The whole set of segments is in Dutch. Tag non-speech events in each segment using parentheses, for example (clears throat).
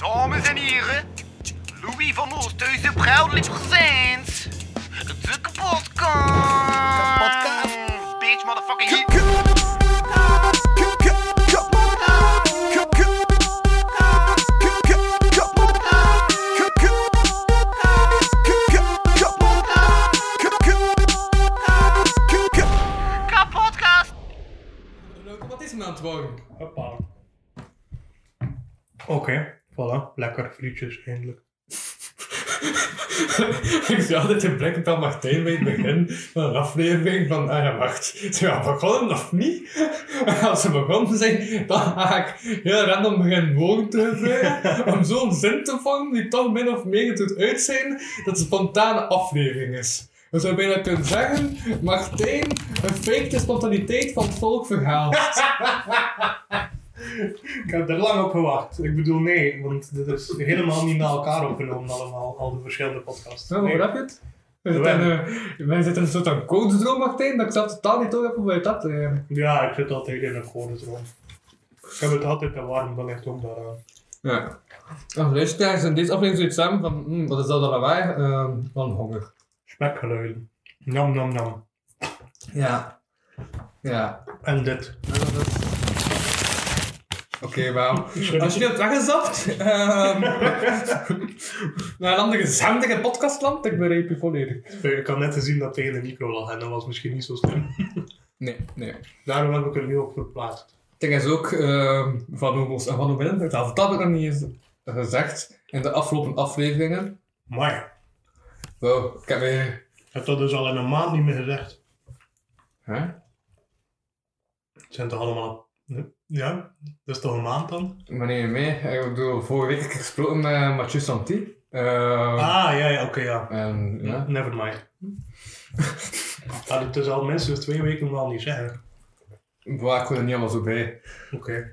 Dames en heren, Louis van Oosthuizen proudly presents de. Kapotkast. Bitch, motherfucking hit. Lekker frietjes eindelijk. (laughs) ik zie altijd een blik van Martijn bij het begin van een aflevering van, ah ja, wacht, ze gaan begonnen of niet? Als ze begonnen zijn, dan ga ik heel random beginnen woorden te gebruiken (laughs) om zo'n zin te vangen die toch min of meer doet uitzien dat het een spontane aflevering is. We zouden bijna kunnen zeggen, Martijn, een fake de spontaniteit van het volk verhaalt. (laughs) (laughs) Ik heb er lang op gewacht. Ik bedoel, nee, want dit is helemaal niet naar elkaar opgenomen allemaal, al de verschillende podcasts. Nou, Nee. hoe heb je het? Zitten, eh, wij zitten in een soort van codedroom, Martijn, dat ik zelf totaal niet door heb hoe je dat eh, Ja, ik zit altijd in een codestroom. Ik heb het altijd te warm, dat ligt ook daaraan. Ja. Als luisteraars in deze aflevering zoiets samen van, hm, wat is dat dan lawaai? Ehm van honger. Spekgeluiden. Nam, nam, nam. Ja. Ja. En dit. Oké, wauw. Als je nu hebt weggezapt, ehm (laughs) naar een andere podcastland, ik begrijp je volledig. Ik had net gezien dat tegen de micro lag en dat was misschien niet zo slim. Nee, nee. Daarom heb ik er nu ook verplaatst. Het ding is ook ehm, van Homos en van Hominnen, dat heb ik nog niet eens gezegd in de afgelopen afleveringen. Maar, Wow, ik heb weer... ik heb dat dus al in een maand niet meer gezegd. Hè? Het zijn toch allemaal... Ja, dat is toch een maand dan? Nee, mee. Ik bedoel, vorige week heb ik gesproken met Mathieu Santi. Ehm, Ah, ja, ja, oké, ja. En ja. Never mind. ja, het is al minstens twee weken wel niet zeggen. Waar ik er niet allemaal zo bij. Oké. (laughs)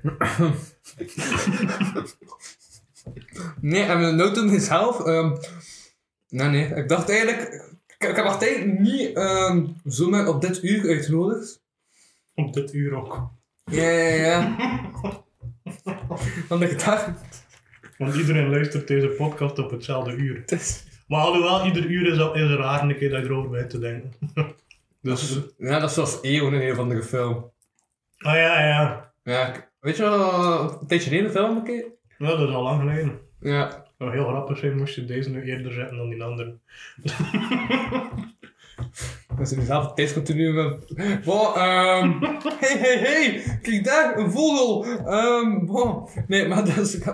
Nee, en mijn auto mezelf. ehm nee, nee. Ik dacht eigenlijk. Ik, ik heb Martijn niet ehm zomaar op dit uur uitgenodigd. Op dit uur ook. Ja, ja, ja. Want ik dacht. Want iedereen luistert deze podcast op hetzelfde uur. Maar alhoewel, ieder uur is, al- is er raar een keer dat je erover bij te denken. (laughs) dus... ja, dat is zoals Eon in een of andere film. Ah ja, ja. Ja, weet je wel, een tijdje geleden film een keer? Ja, dat is al lang geleden. Ja. Het zou heel grappig zijn moest je deze nu eerder zetten dan die andere. (laughs) Dat is zelf tijdscontinuum. Wow, ehm. (laughs) hey, hey, hey! Kijk daar, een vogel! Ehm, wow. Nee, maar dat is. Ik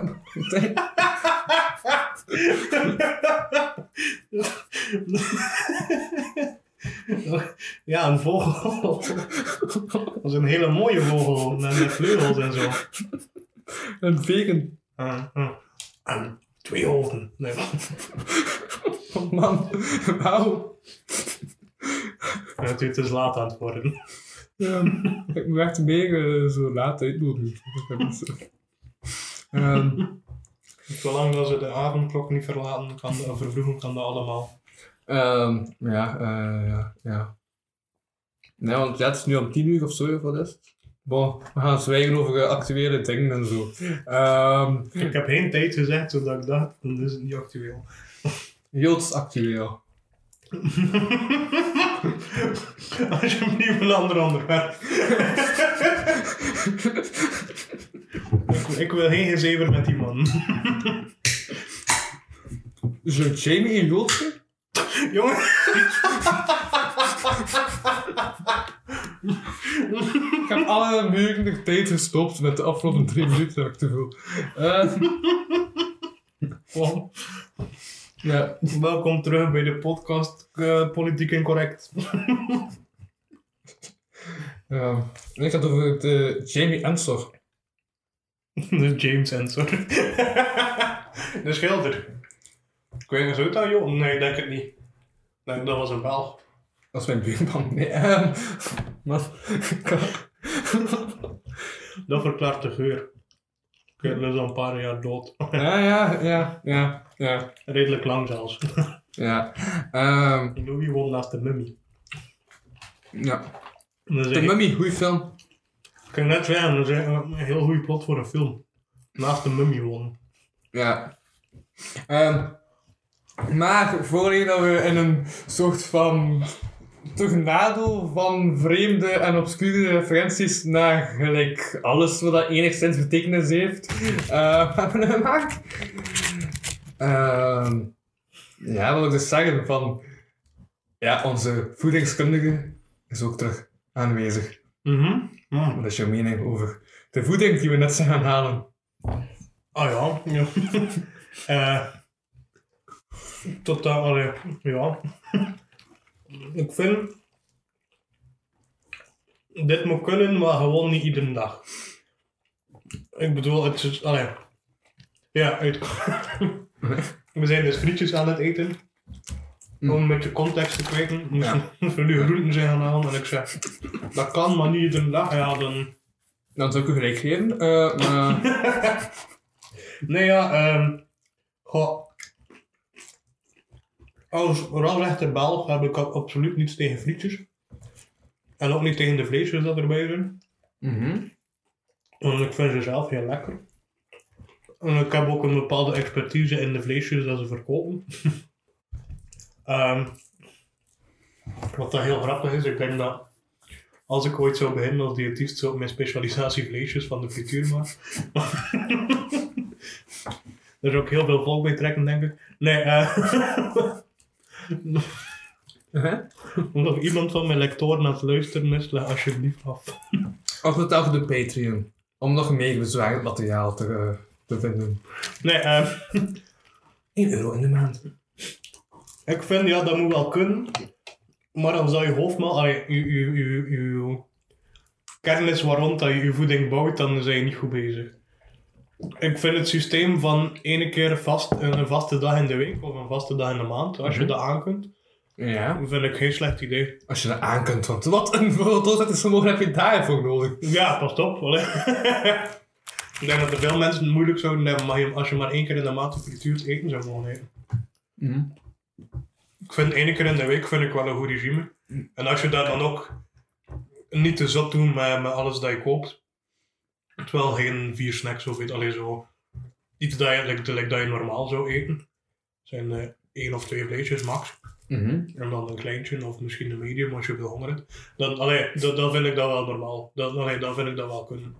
ja, een vogel. dat is een hele mooie vogel. Met vleugels en zo. een vegan. Ah, ah. En twee hoofden. Nee. Oh man, wauw. Ja, het is laat aan het worden. Ehm, ik moet echt meer eh, zo laat uitnodigen. Zo. Ehm, Zolang dat ze de avondklok niet verlaten kan, of vervroegen, kan dat allemaal. ehm, ja, eh, ja, ja. Nee, want ja, het is nu om tien uur of zo, of wat is het? Bon, we gaan zwijgen over actuele dingen en zo. Ehm Ik heb geen tijd gezegd, zodat ik dacht, dan is het niet actueel. Joods actueel. (laughs) (laughs) Alsjeblieft een ander onderwerp. ik, ik wil geen gezever met die man. Er Jamie een Joodse? Jongen. Ik heb alle mogelijke tijd gestopt met de afgelopen drie minuten, heb ik te veel. Eh, Wow. Ja. Welkom terug bij de podcast eh, Politiek Incorrect. (laughs) ja. Ik had over het eh, Jamie Ensor. (laughs) De James Ensor. (laughs) de schilder. Ik weet niet, zou het dan joh? Nee, denk het niet. Nee, dat was een Belg. Dat is mijn buurman. Nee, ehm, maar... Dat verklaart de geur. Heb dus al een paar jaar dood. (laughs) ja, ja, ja, ja, ja. Redelijk lang zelfs. Ja. Ehm, (laughs) Louis woont naast de mummy. ja. De Mummy, goeie film. Ik kan net zeggen, dat is een heel goede plot voor een film. Naast de mummy wonen. Ja. Ehm, maar voordat dat we in een soort van tornado van vreemde en obscure referenties naar gelijk alles wat dat enigszins betekenis heeft, eh, (laughs) hebben gemaakt. Ehm, ja, wil ik dus zeggen van, ja, onze voedingskundige is ook terug aanwezig. Mhm. Mm. Wat is jouw mening over de voeding die we net zijn gaan halen? Ah ja. ja. (laughs) Eh totaal, allee, ja. (laughs) Ik vind... Dit moet kunnen, maar gewoon niet iedere dag. Ik bedoel, het is... Allee. Ja, uit... (laughs) We zijn dus frietjes aan het eten. Om een beetje context te kwijten. Moesten we nu groenten zijn gaan halen. En ik zeg, dat kan, maar niet iedere dag. Ja, dan... Dan zou ik u gelijk geven. eh, maar... (laughs) Nee, ja, ehm goh. Als rasrechte Belg heb ik absoluut niets tegen frietjes. En ook niet tegen de vleesjes dat erbij zijn. Mhm. Want ik vind ze zelf heel lekker. En ik heb ook een bepaalde expertise in de vleesjes dat ze verkopen. (laughs) Ehm, wat dat heel grappig is, ik denk dat als ik ooit zou beginnen als diëtist, zou ik mijn specialisatie vleesjes van de frituur maken. Er is ook heel veel volk bij trekken, denk ik. Nee, eh (laughs) Uh-huh. omdat iemand van mijn lectoren aan het luisteren is, leg alsjeblieft af. Of het over de Patreon. Om nog meer bezwaarend materiaal te, eh, te vinden. Nee, eh 1 euro in de maand. ik vind ja, dat moet wel kunnen. Maar dan zou je hoofdmaal, allee, je, je, je, je kennis waarom dat je je voeding bouwt, dan ben je niet goed bezig. Ik vind het systeem van ene keer vast, een vaste dag in de week of een vaste dag in de maand, als je dat aan kunt, Ja. vind ik geen slecht idee. Als je dat aan kunt, want wat een doorzettingsvermogen heb je daarvoor nodig? Ja, pas op. (laughs) ik denk dat er veel mensen het moeilijk zouden hebben maar als je maar één keer in de maand gefrituurd eten zou mogen eten. Ik vind één keer in de week vind ik wel een goed regime. En als je daar dan ook niet te zot doet met, met alles dat je koopt, terwijl geen vier snacks of iets, alleen zo iets dat je, like, like dat je normaal zou eten, zijn eh, één of twee vleesjes max. Mhm. En dan een kleintje of misschien een medium als je veel honger hebt. Dan, allee, dan, dan vind ik dat wel normaal. Dan, allee, dan vind ik dat wel kunnen.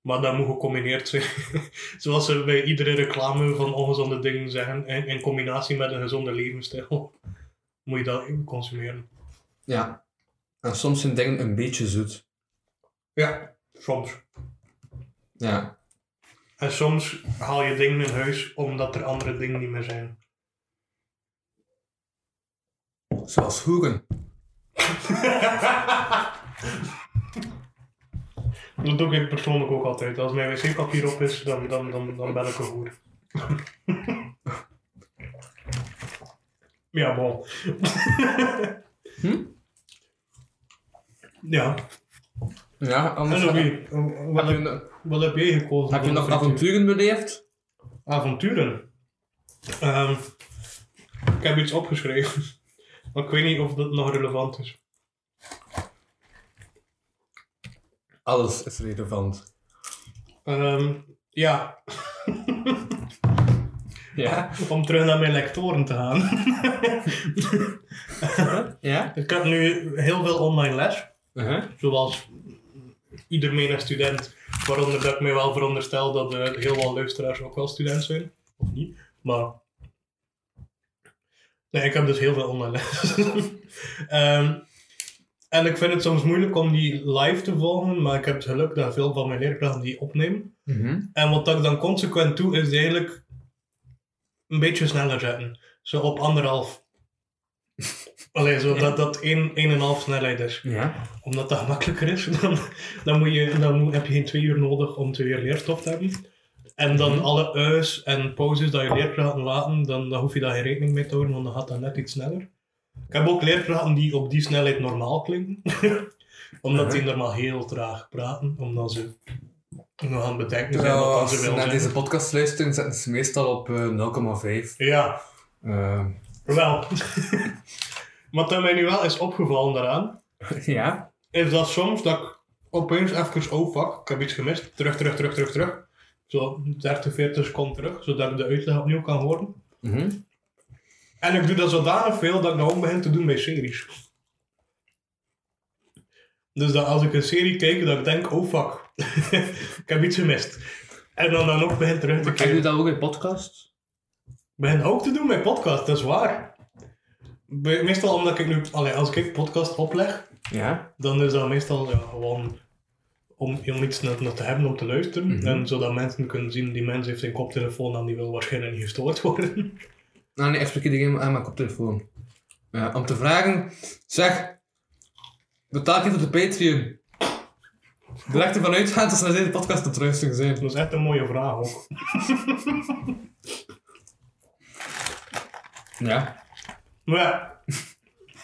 Maar dat moet gecombineerd zijn. (laughs) Zoals ze bij iedere reclame van ongezonde dingen zeggen, in, in combinatie met een gezonde levensstijl, (laughs) moet je dat consumeren. Ja. En soms zijn dingen een beetje zoet. Ja, soms. Ja. En soms haal je dingen in huis omdat er andere dingen niet meer zijn. Zoals hoeren. (laughs) Dat doe ik persoonlijk ook altijd. Als mijn wc-papier op is, dan, dan, dan, dan ben ik een hoer. ja, bon. (laughs) Hm? Ja. Ja, anders... En wat, wat heb jij gekozen? heb je nog avonturen beleefd? Avonturen? Ehm, ik heb iets opgeschreven. (laughs) Maar ik weet niet of dat nog relevant is. Alles is relevant. Ehm, ja, (laughs) Ja? om terug naar mijn lectoren te gaan. (laughs) Ja? ik heb nu heel veel online les. Uh-huh. Zoals ieder menig student. Waaronder dat ik mij wel veronderstel dat er heel wat luisteraars ook wel student zijn. Of niet. Maar... Nee, ik heb dus heel veel online. (laughs) Ehm, en ik vind het soms moeilijk om die live te volgen. Maar ik heb het geluk dat veel van mijn leerkrachten die opnemen. Mhm. En wat ik dan consequent doe, is eigenlijk een beetje sneller zetten. Zo op anderhalf. Allee, zo dat dat één, één en een half snelheid is. Ja. Omdat dat gemakkelijker is, (laughs) dan, dan, moet je, dan moet- heb je geen twee uur nodig om twee uur leerstof te hebben. En dan alle u's en pauzes dat je leerkrachten laten, dan, dan hoef je daar geen rekening mee te houden, want dan gaat dat net iets sneller. Ik heb ook leerkrachten die op die snelheid normaal klinken. (laughs) omdat die normaal heel traag praten, omdat ze nog aan het bedenken zijn wat dan als ze ze willen naar zijn. deze podcast luisteren, zetten ze meestal op eh, 0,5. Ja, Eh, wel. (laughs) Wat mij nu wel is opgevallen daaraan, (laughs) ja? is dat soms dat ik opeens even, oh fuck, ik heb iets gemist, terug, terug, terug, terug, terug. zo 30, 40 seconden terug, zodat ik de uitleg opnieuw kan horen. Mhm. En ik doe dat zodanig veel dat ik nou ook begin te doen bij series. Dus dat als ik een serie kijk, dat ik denk, oh fuck, (laughs) ik heb iets gemist. En dan, dan ook begin terug te Ik doe kijken. dat ook in podcast. begin ook te doen met podcast, dat is waar. Meestal omdat ik nu, allee, als ik podcast opleg, Ja. dan is dat meestal ja, gewoon om, om iets nog te hebben om te luisteren. Mhm. En zodat mensen kunnen zien, die mens heeft zijn koptelefoon en die wil waarschijnlijk niet gestoord worden. (laughs) Nou nee, ik spreek iedereen aan mijn koptelefoon. Ja, om te vragen, zeg, betaal je voor de Patreon? Direct ervan uitgaan dat ze naar deze podcast het luisteren zijn. Dat is echt een mooie vraag ook. (laughs) Ja. Maar ja,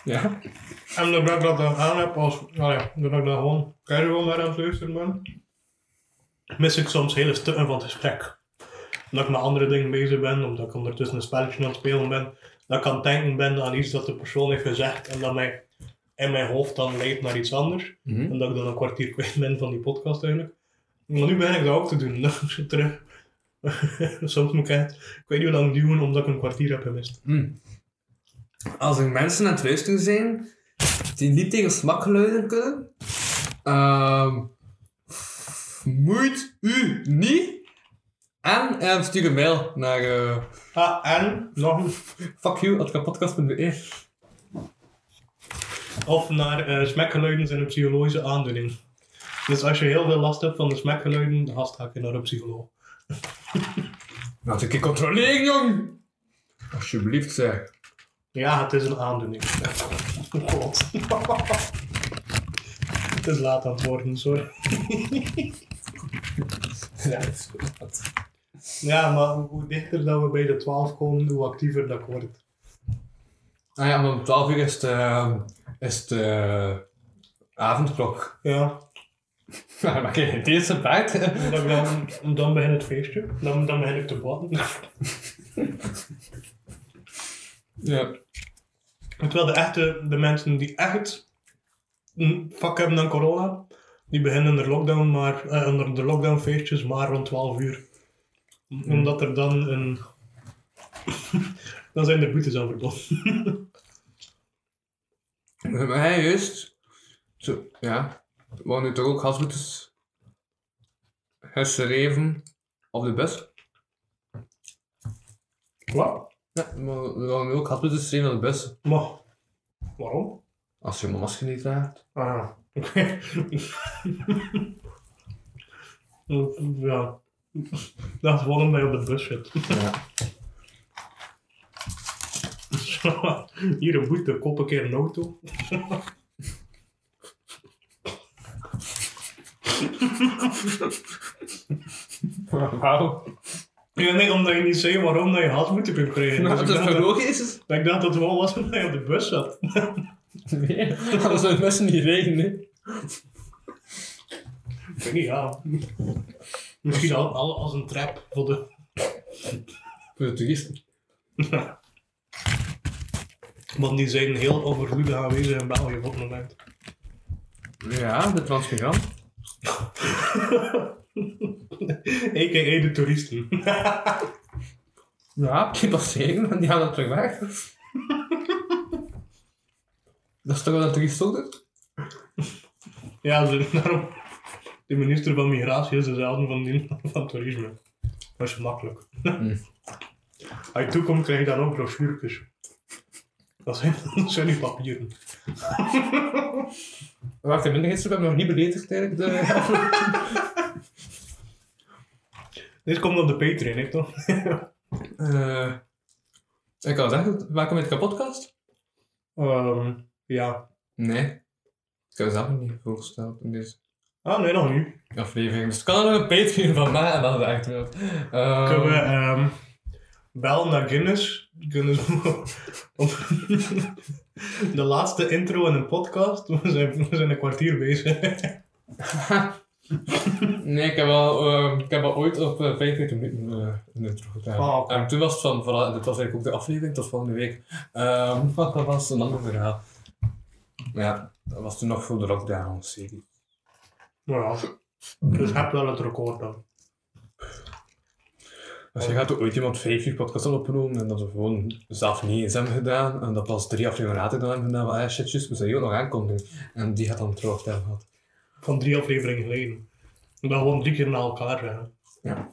Ja. (laughs) en doordat ik dat dan aan heb, als, nou ja, doordat ik dan gewoon casual naar aan het luisteren ben, mis ik soms hele stukken van het gesprek. Omdat ik met andere dingen bezig ben, omdat ik ondertussen een spelletje aan het spelen ben, dat ik aan het denken ben aan iets dat de persoon heeft gezegd en dat mij in mijn hoofd dan leidt naar iets anders. Mhm. En dat ik dan een kwartier kwijt ben van die podcast eigenlijk. Maar nu begin ik dat ook te doen. (laughs) Dan het terug. (laughs) Soms moet ik echt, ik weet niet hoe lang duwen omdat ik een kwartier heb gemist. Hm. Als er mensen aan het luisteren zijn die niet tegen smakgeluiden kunnen, ehm moeit u niet. En eh, stuur een mail naar uh, Ah, en nog een fuckyou.podcast.be. Of naar eh smakgeluiden zijn een psychologische aandoening. Dus als je heel veel last hebt van de smakgeluiden, dan ga je naar een psycholoog. (laughs) Laat ik je controleren, jong! Alsjeblieft, zeg. Ja, het is een aandoening. (laughs) Oh god. (laughs) het is laat aan het worden, sorry. (laughs) Ja, dat is goed. Ja, maar hoe dichter dat we bij de 12 komen, hoe actiever dat ik word. Ah ja, maar om 12 uur is het, eh, is het eh, avondklok. Ja, dan maak je geen eerste buit. dan, dan, dan begint het feestje. Dan, dan begin ik te baden. ja. Terwijl de echte, de mensen die echt een vak hebben aan corona, die beginnen de lockdown maar, eh, onder de lockdownfeestjes maar rond 12 uur. Omdat er dan een... (laughs) dan zijn er boetes aan verbonden. Maar hij juist. Zo, ja. We wonen nu toch ook gasboetes geschreven op de bus. Wat? Ja, maar we wonen nu ook gasboetes geschreven op de bus. Maar, waarom? Als je mijn masker niet draagt. Ah, ja. Dat is gewoon omdat je op de bus zit. Ja. (laughs) Hier een boete, koop een keer een auto. Wauw. Ja, nee, omdat je niet zei waarom dat je gasboete kunt krijgen. Nou, Dus dat is toch dat, logisch? ik dacht dat het wel was omdat je op de bus zat. (laughs) Nee, anders zou het best niet regenen. Ik weet niet, ja. Misschien al, al als een trap voor de... Voor de toeristen. (laughs) Want die zijn heel overvloedig aanwezig in België op het moment. Ja, de transmigrant. (laughs) (laughs) A.k.a. de toeristen. (laughs) Ja, die passeren, want die gaan dan terug weg. (laughs) Dat is toch wat een toerist ook? Ja, ze, daarom... De minister van Migratie is dezelfde van die van toerisme. Dat is makkelijk. Als je toekomt, krijg je dan ook brochuretjes. Dat zijn, dat zijn die papieren. Wacht, de myndigheidsgroep hebben nog niet beledigd eigenlijk. De... Dit komt op de Patreon, hè, toch? (laughs) Eh, ik had zeggen, welkom met de podcast? Ehm, ja. Nee. Ik heb het zelf nog niet voorgesteld in deze Ah, nee, nog niet. aflevering. Dus het kan er nog een Patreon van maken en dat is echt wel. Uh, Kunnen we ehm bel naar Guinness? Op (laughs) de laatste intro in een podcast? (laughs) We zijn, we zijn een kwartier bezig. (laughs) Nee, ik heb al, eh, ik heb al ooit op uh, 45 minuten uh, een intro gedaan. En toen was het van, voilà, dit was eigenlijk ook de aflevering tot volgende week. Ehm (laughs) maar dat was een ander verhaal. Ja, dat was toen nog voor de lockdown serie. Nou ja. Dus heb wel het record dan. Dus je gaat ook ooit iemand vijf uur podcast opgenomen en dat we gewoon zelf niet eens hebben gedaan. En dat pas drie afleveringen later dan hebben gedaan van, ah shit, juist, we zijn hier ook nog aankondigen. En die gaat dan hebben gehad. Van drie afleveringen geleden. Dat gewoon drie keer na elkaar zijn. Ja.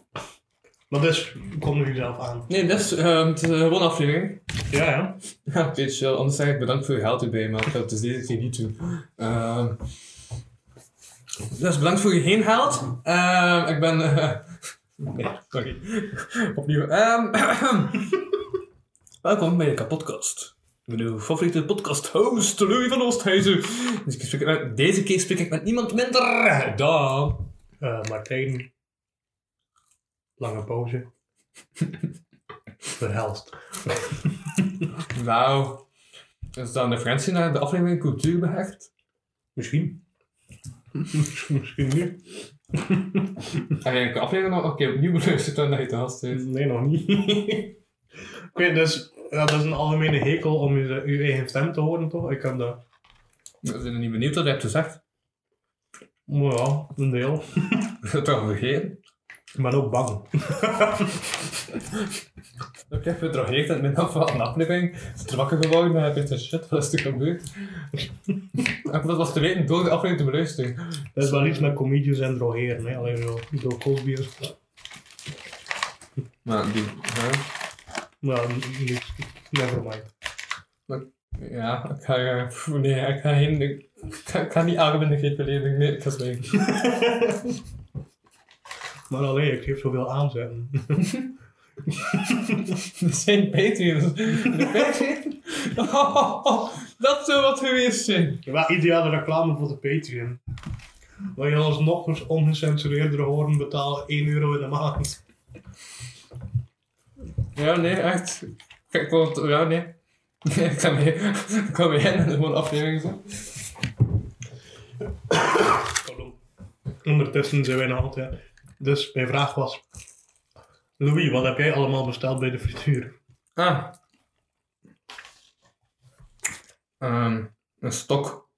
Maar dus, kom er jezelf aan. Nee, uh, het is een gewone aflevering. Ja, ja. (laughs) Ja, oké, chill. Anders zeg ik bedankt voor je geld erbij, maar ga het dus deze keer niet doen. Ehm dus bedankt voor je heen geld. Ehm ik ben... eh, (laughs) nee, sorry. (laughs) Opnieuw. Ehm (clears throat) welkom bij de kapotkast. Uw favoriete podcast host, Louis van Oosthuizen. Dus ik spreek met- deze keer spreek ik met niemand minder dan... Eh, Martijn. Lange pauze. Verhelst. (laughs) Nou, is dat een referentie naar de aflevering Cultuur behecht? Misschien. (laughs) Misschien niet. (laughs) Heb je de aflevering nog een keer opnieuw beluisterd dan dat je te gast? Nee, nog niet. Weet dus, ja, dat is een algemene hekel om je, je eigen stem te horen, toch? Ik heb dat. We zijn niet benieuwd wat je hebt gezegd. Maar ja, een deel. (laughs) Dat is toch vergeten? Ik ben ook bang. Ik heb het drogeerd in het midden van een aflevering. Is er wakker geworden en heb gezegd, shit, wat is er gebeurd? (laughs) En dat was te weten door de aflevering te beluisteren. Dat is wel iets met comedies en drogeren, hè. Alleen zo, Cosby is... Maar die, hè? Nou, niet. Never mind. ja, ik ga, eh, nee, ik ga geen, ik ik ga niet belediging, nee, ik ga zwijgen. (laughs) Maar alleen, ik geef zoveel aanzetten. Dat (laughs) zijn Patreons. De Patreon? (laughs) Oh, dat zou wat geweest zijn. Ja, ideale reclame voor de Patreon. Waar je ons nog eens ongecensureerder horen betalen 1 euro in de maand. Ja, nee, echt. Kijk, want, ja, nee. Nee, (laughs) ik kan mee, ik kan mee in en gewoon aflevering zo. Pardon. Ondertussen zijn wij nog altijd. Dus mijn vraag was: Louis, wat heb jij allemaal besteld bij de frituur? Ah. Ehm, een stok.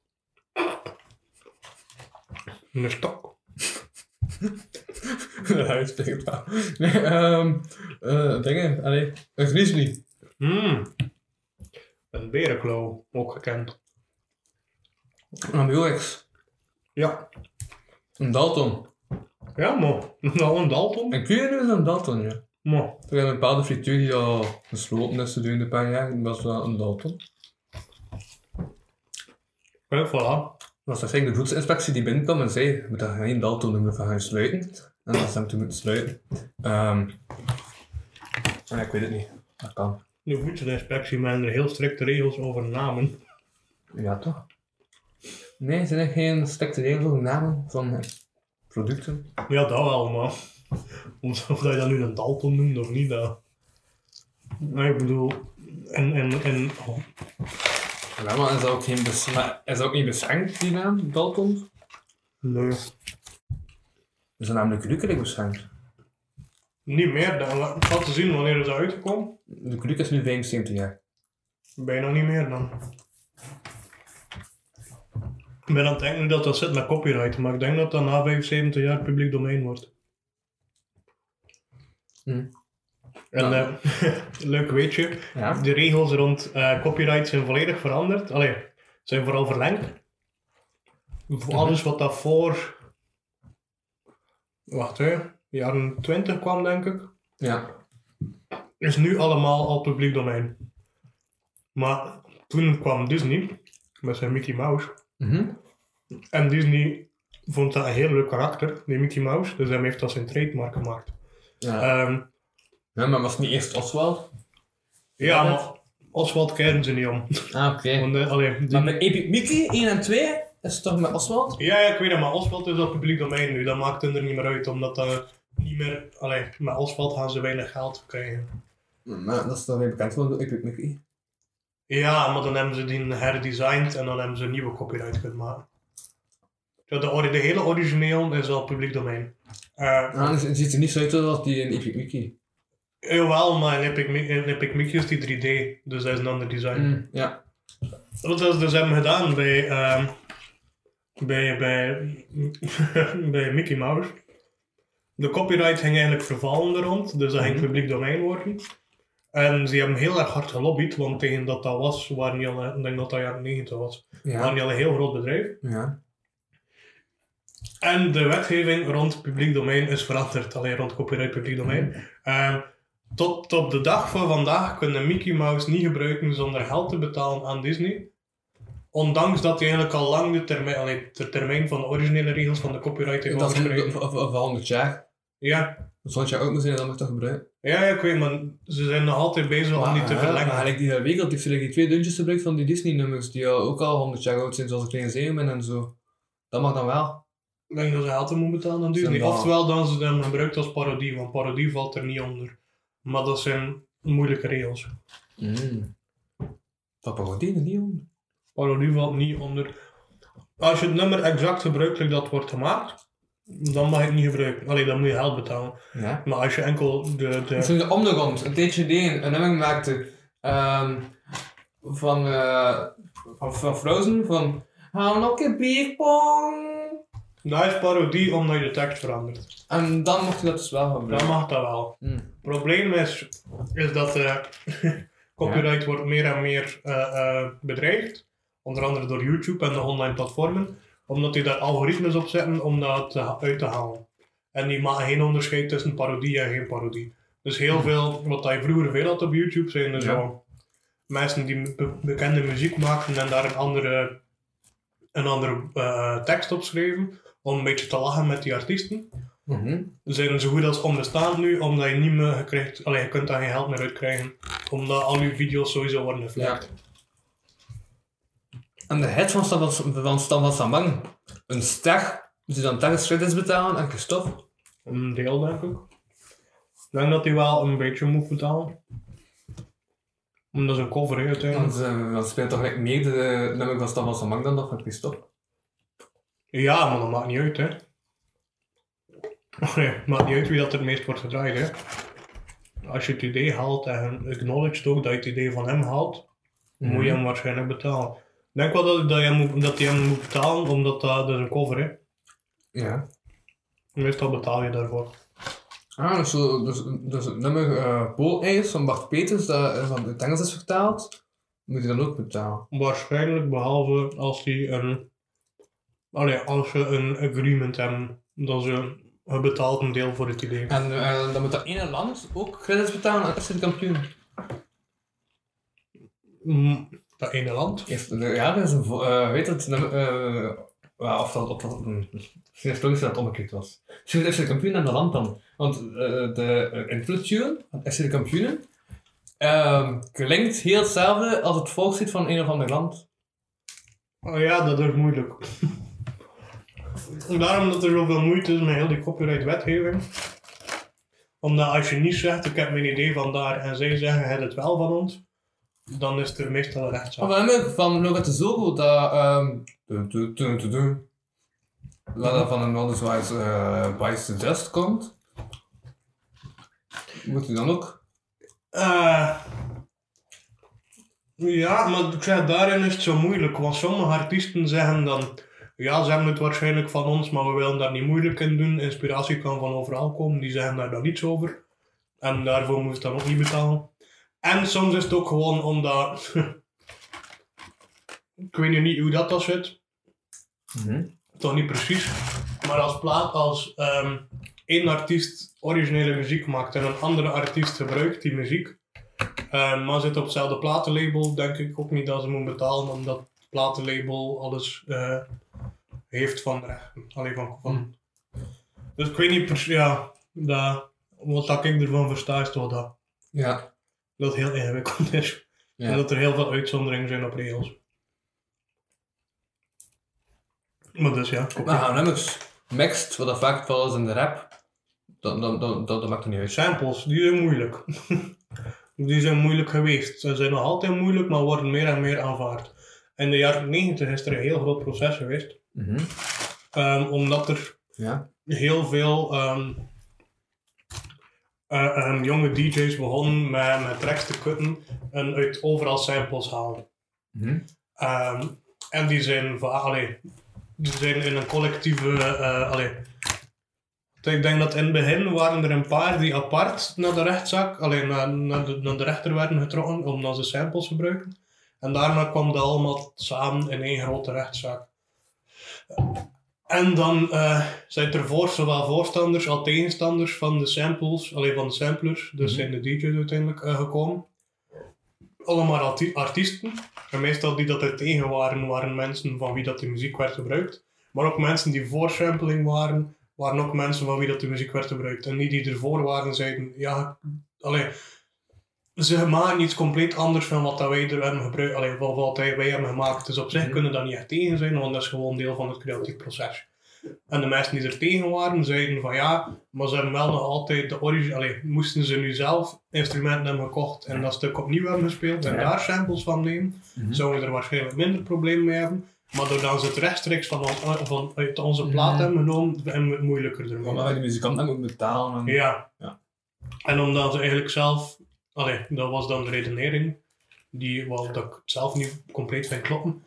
Een stok. (laughs) Wel. Nee, ehm, eh, dingen, allee, een grizzly. Hmm. Een berenklauw, ook gekend. Een Amulix. Ja. Een Dalton. Ja, maar. (laughs) Nou, een Dalton. En kun je nu een Dalton, ja? Maar. Er is een bepaalde frituur die al gesloten is gedurende een paar jaar. Dat was wel een Dalton. Ja, voilà. Was eigenlijk de voedselinspectie die binnenkwam en zei, je moet daar geen Dalton noemen, van gaan sluiten. En dat is hem toen moeten sluiten. Ehm ja, ik weet het niet. Dat kan. De voedselinspectie met er heel strikte regels over namen. Ja, toch? Nee, zijn er geen strikte regels over namen van producten? Ja, dat wel, maar. Of dat je dat nu een Dalton noemt of niet, dat. Ik bedoel. En. en, en oh, Ja, maar is dat ook, geen bes maar is dat ook niet beschermd, die naam, Dalton? nee. Is dat namelijk gelukkig beschermd? Niet meer, dan had te zien wanneer het is uitgekomen. De Kluk is nu 75 jaar. Bijna niet meer dan. Ik ben aan het denken dat dat zit met copyright, maar ik denk dat dat na 75 jaar publiek domein wordt. Hm. En Ja. eh, (laughs) leuk weetje, Ja. de regels rond eh, copyright zijn volledig veranderd. Allee, zijn vooral verlengd. Voor Alles wat dat voor... Wacht hè, jaren 20 kwam denk ik Ja. is nu allemaal al publiek domein. Maar toen kwam Disney met zijn Mickey Mouse. Mhm. En Disney vond dat een heel leuk karakter, die Mickey Mouse. Dus hij heeft dat zijn trademark gemaakt. Ja. Ehm, ja, maar was het niet eerst Oswald? ja, Ja, maar Oswald kennen ze niet om. Ah, oké. Want, eh, allee, die- Maar Epic Mickey 1 en 2 is het toch met Oswald? ja, ja, ik weet het, maar Oswald is al publiek domein nu. Dat maakt het er niet meer uit, omdat dat niet meer... Allee, met Oswald gaan ze weinig geld krijgen. Maar dat is toch weer bekend van door Epic Mickey. Ja, maar dan hebben ze die herdesigned en dan hebben ze een nieuwe copyright kunnen maken. Ja, de, ori- de hele origineel is al publiek domein. Eh, Ah, dus het ziet er niet zo uit als die in Epic Mickey. Jawel, maar in Epic, Mi- in Epic Mickey is die 3D, dus dat is een ander design. Mm, ja. Wat ze dus hebben gedaan bij, ehm, bij, bij, (laughs) bij Mickey Mouse, De copyright ging eigenlijk vervallen er rond, dus dat ging Mhm. publiek domein worden. En ze hebben heel erg hard gelobbyd, want tegen dat dat was, waren die al, ik denk dat dat jaren 90 was, waren Ja. die al een heel groot bedrijf. Ja. En de wetgeving rond publiek domein is veranderd, alleen rond copyright publiek domein. Ehm, tot op de dag van vandaag kunnen Mickey Mouse niet gebruiken zonder geld te betalen aan Disney. Ondanks dat hij eigenlijk al lang de termijn, allee, de termijn van de originele regels van de copyright heeft Dat is overschreden. voor- voor voor 100 jaar. Ja. Als 100 jaar oud moet zijn, dan mag je dat gebruiken. Ja, ja, ik weet, maar ze zijn nog altijd bezig om die te verlengen. Maar ik die hele week al die, die twee deuntjes gebruikt van die Disney-nummers, die al ook al 100 jaar oud zijn, zoals kleine zeemermin en zo. Dat mag dan wel. Ik denk dat ze geld moeten betalen aan Disney. Zijn dat- Oftewel dan ze hem gebruikt als parodie, want parodie valt er niet onder. Maar dat zijn moeilijke regels. Mm. Dat parodie er niet om. Parodie valt niet onder. Als je het nummer exact gebruikt like dat wordt gemaakt, dan mag je het niet gebruiken. Alleen dan moet je geld betalen. Ja. Maar als je enkel de. De vind de om de rond, een tijdje geleden, een nummer maakte ehm, van, eh, van, van Frozen, van How big pong. Dat is parodie omdat je de tekst verandert. En dan mocht je dat dus wel Dan gebruiken. mag dat wel. Mm. Het probleem is, is dat eh, (laughs) copyright wordt meer en meer eh, eh, bedreigd. Onder andere door YouTube en de online platformen. Omdat die daar algoritmes op zetten om dat uit te halen. En die maken geen onderscheid tussen parodie en geen parodie. Dus heel veel, wat je vroeger veel had op YouTube, zijn er Ja. zo mensen die be- bekende muziek maakten en daar een andere, een andere eh, tekst op schreven. Om een beetje te lachen met die artiesten Mhm. zijn zo goed als onbestaand nu, omdat je niet meer krijgt, allee, je kunt daar geen geld meer uit krijgen, omdat al je video's sowieso worden geflagd. En de hit van Stan van, Stan van Samang, een ster, moet je dan credits betalen en Christophe? Een deel, denk ik. Ik denk dat hij wel een beetje moet betalen. Omdat is een cover, hè, uiteindelijk. Want uh, dan speelt toch gelijk meer de nummer van Stan van Samang dan dat van Christophe. Ja, maar dat maakt niet uit, hè. (laughs) Nee, maakt niet uit wie dat er het meest wordt gedraaid, hè. Als je het idee haalt en acknowledged ook dat je het idee van hem haalt, moet je hem waarschijnlijk betalen. Ik denk wel dat, dat, je hem moet, dat je hem moet betalen, omdat dat, dat is een cover, hè. Ja. Meestal betaal je daarvoor. Ah, dus, zo, dus, dus het nummer uh, Poolijs van Bart Peters, dat eh, van het Engels is vertaald, moet je dan ook betalen. Waarschijnlijk, behalve als die een... Allee, als je een agreement hebben, dat ze betaalt een deel voor het idee. En uh, dan moet dat ene land ook credits betalen aan FC de kampioen. Mm, dat ene land? Heeft, ja, dat is een, uh, weet het, uh, of dat, of dat, het logisch dat het omgekeerd was. Misschien moet FC de kampioen aan de land dan. Want de influence van FC de kampioenen uh, klinkt heel hetzelfde als het volkslied van een of ander land. Oh ja, dat is moeilijk. Daarom dat er zoveel moeite is met heel die copyright-wetgeving. Omdat als je niet zegt, ik heb mijn idee van daar, en zij zeggen, het het wel van ons, dan is er meestal rechtszaak. Van hem van Logat de Zogo, dat... Um, du, du, dat van een Noorderswijs uh, Bias to Dust komt. Moet u dan ook? Uh, ja, maar ik zeg, daarin is het zo moeilijk. Want sommige artiesten zeggen dan... Ja, ze hebben het waarschijnlijk van ons, maar we willen daar niet moeilijk in doen. Inspiratie kan van overal komen. Die zeggen daar dan niets over. En daarvoor moet je dan ook niet betalen. En soms is het ook gewoon omdat... (laughs) ik weet niet hoe dat, dat zit. Mm -hmm. Toch niet precies. Maar als plaat, als um, één artiest originele muziek maakt en een andere artiest gebruikt die muziek, uh, maar zit op hetzelfde platenlabel, denk ik ook niet dat ze moeten betalen, omdat platenlabel alles uh, heeft van de rechten. Allee, van, van. Dus ik weet niet precies, ja, dat, wat dat ik ervan versta is toch dat. Ja. Dat het heel ingewikkeld is. Ja. En dat er heel veel uitzonderingen zijn op regels. Maar dus ja. Maar nummers mixed, wat dat vaak is in de rap, dat, dat, dat, dat, dat maakt er niet uit. Samples, die zijn moeilijk. (laughs) die zijn moeilijk geweest. Ze zijn nog altijd moeilijk, maar worden meer en meer aanvaard. In de jaren 90 is er een heel groot proces geweest. Mm -hmm. um, omdat er ja. heel veel um, uh, um, jonge DJ's begonnen met, met tracks te kutten en uit overal samples halen. Mm -hmm. en die zijn, allee, die zijn in een collectieve uh, allee, ik denk dat in het begin waren er een paar die apart naar de rechtszaak, alleen naar, naar, de, naar de rechter werden getrokken omdat ze samples gebruikten. En daarna kwam dat allemaal samen in één grote rechtszaak. En dan eh, zijn er voor, zowel voorstanders als tegenstanders van de samples, alleen van de samplers, dus zijn de DJ's uiteindelijk eh, gekomen. Allemaal arti- artiesten. En meestal die dat er tegen waren, waren mensen van wie dat de muziek werd gebruikt. Maar ook mensen die voor sampling waren, waren ook mensen van wie dat de muziek werd gebruikt. En die die ervoor waren, zeiden, ja, allee, ze maken iets compleet anders van wat dat wij er hebben gebruikt, allee, van wat wij hebben gemaakt. Dus op zich kunnen dat niet echt tegen zijn, want dat is gewoon deel van het creatief proces. En de mensen die er tegen waren, zeiden van ja, maar ze hebben wel nog altijd de origine, moesten ze nu zelf instrumenten hebben gekocht en dat stuk opnieuw hebben gespeeld en Ja. daar samples van nemen, zouden we er waarschijnlijk minder problemen mee hebben. Maar doordat ze het rechtstreeks van, van uit onze plaat hebben genomen, hebben we het moeilijker ermee. Omdat wij de muzikant dan moet betalen. En... Ja. Ja. En omdat ze eigenlijk zelf, allee, dat was dan de redenering, die wel dat ik zelf niet compleet vind kloppen.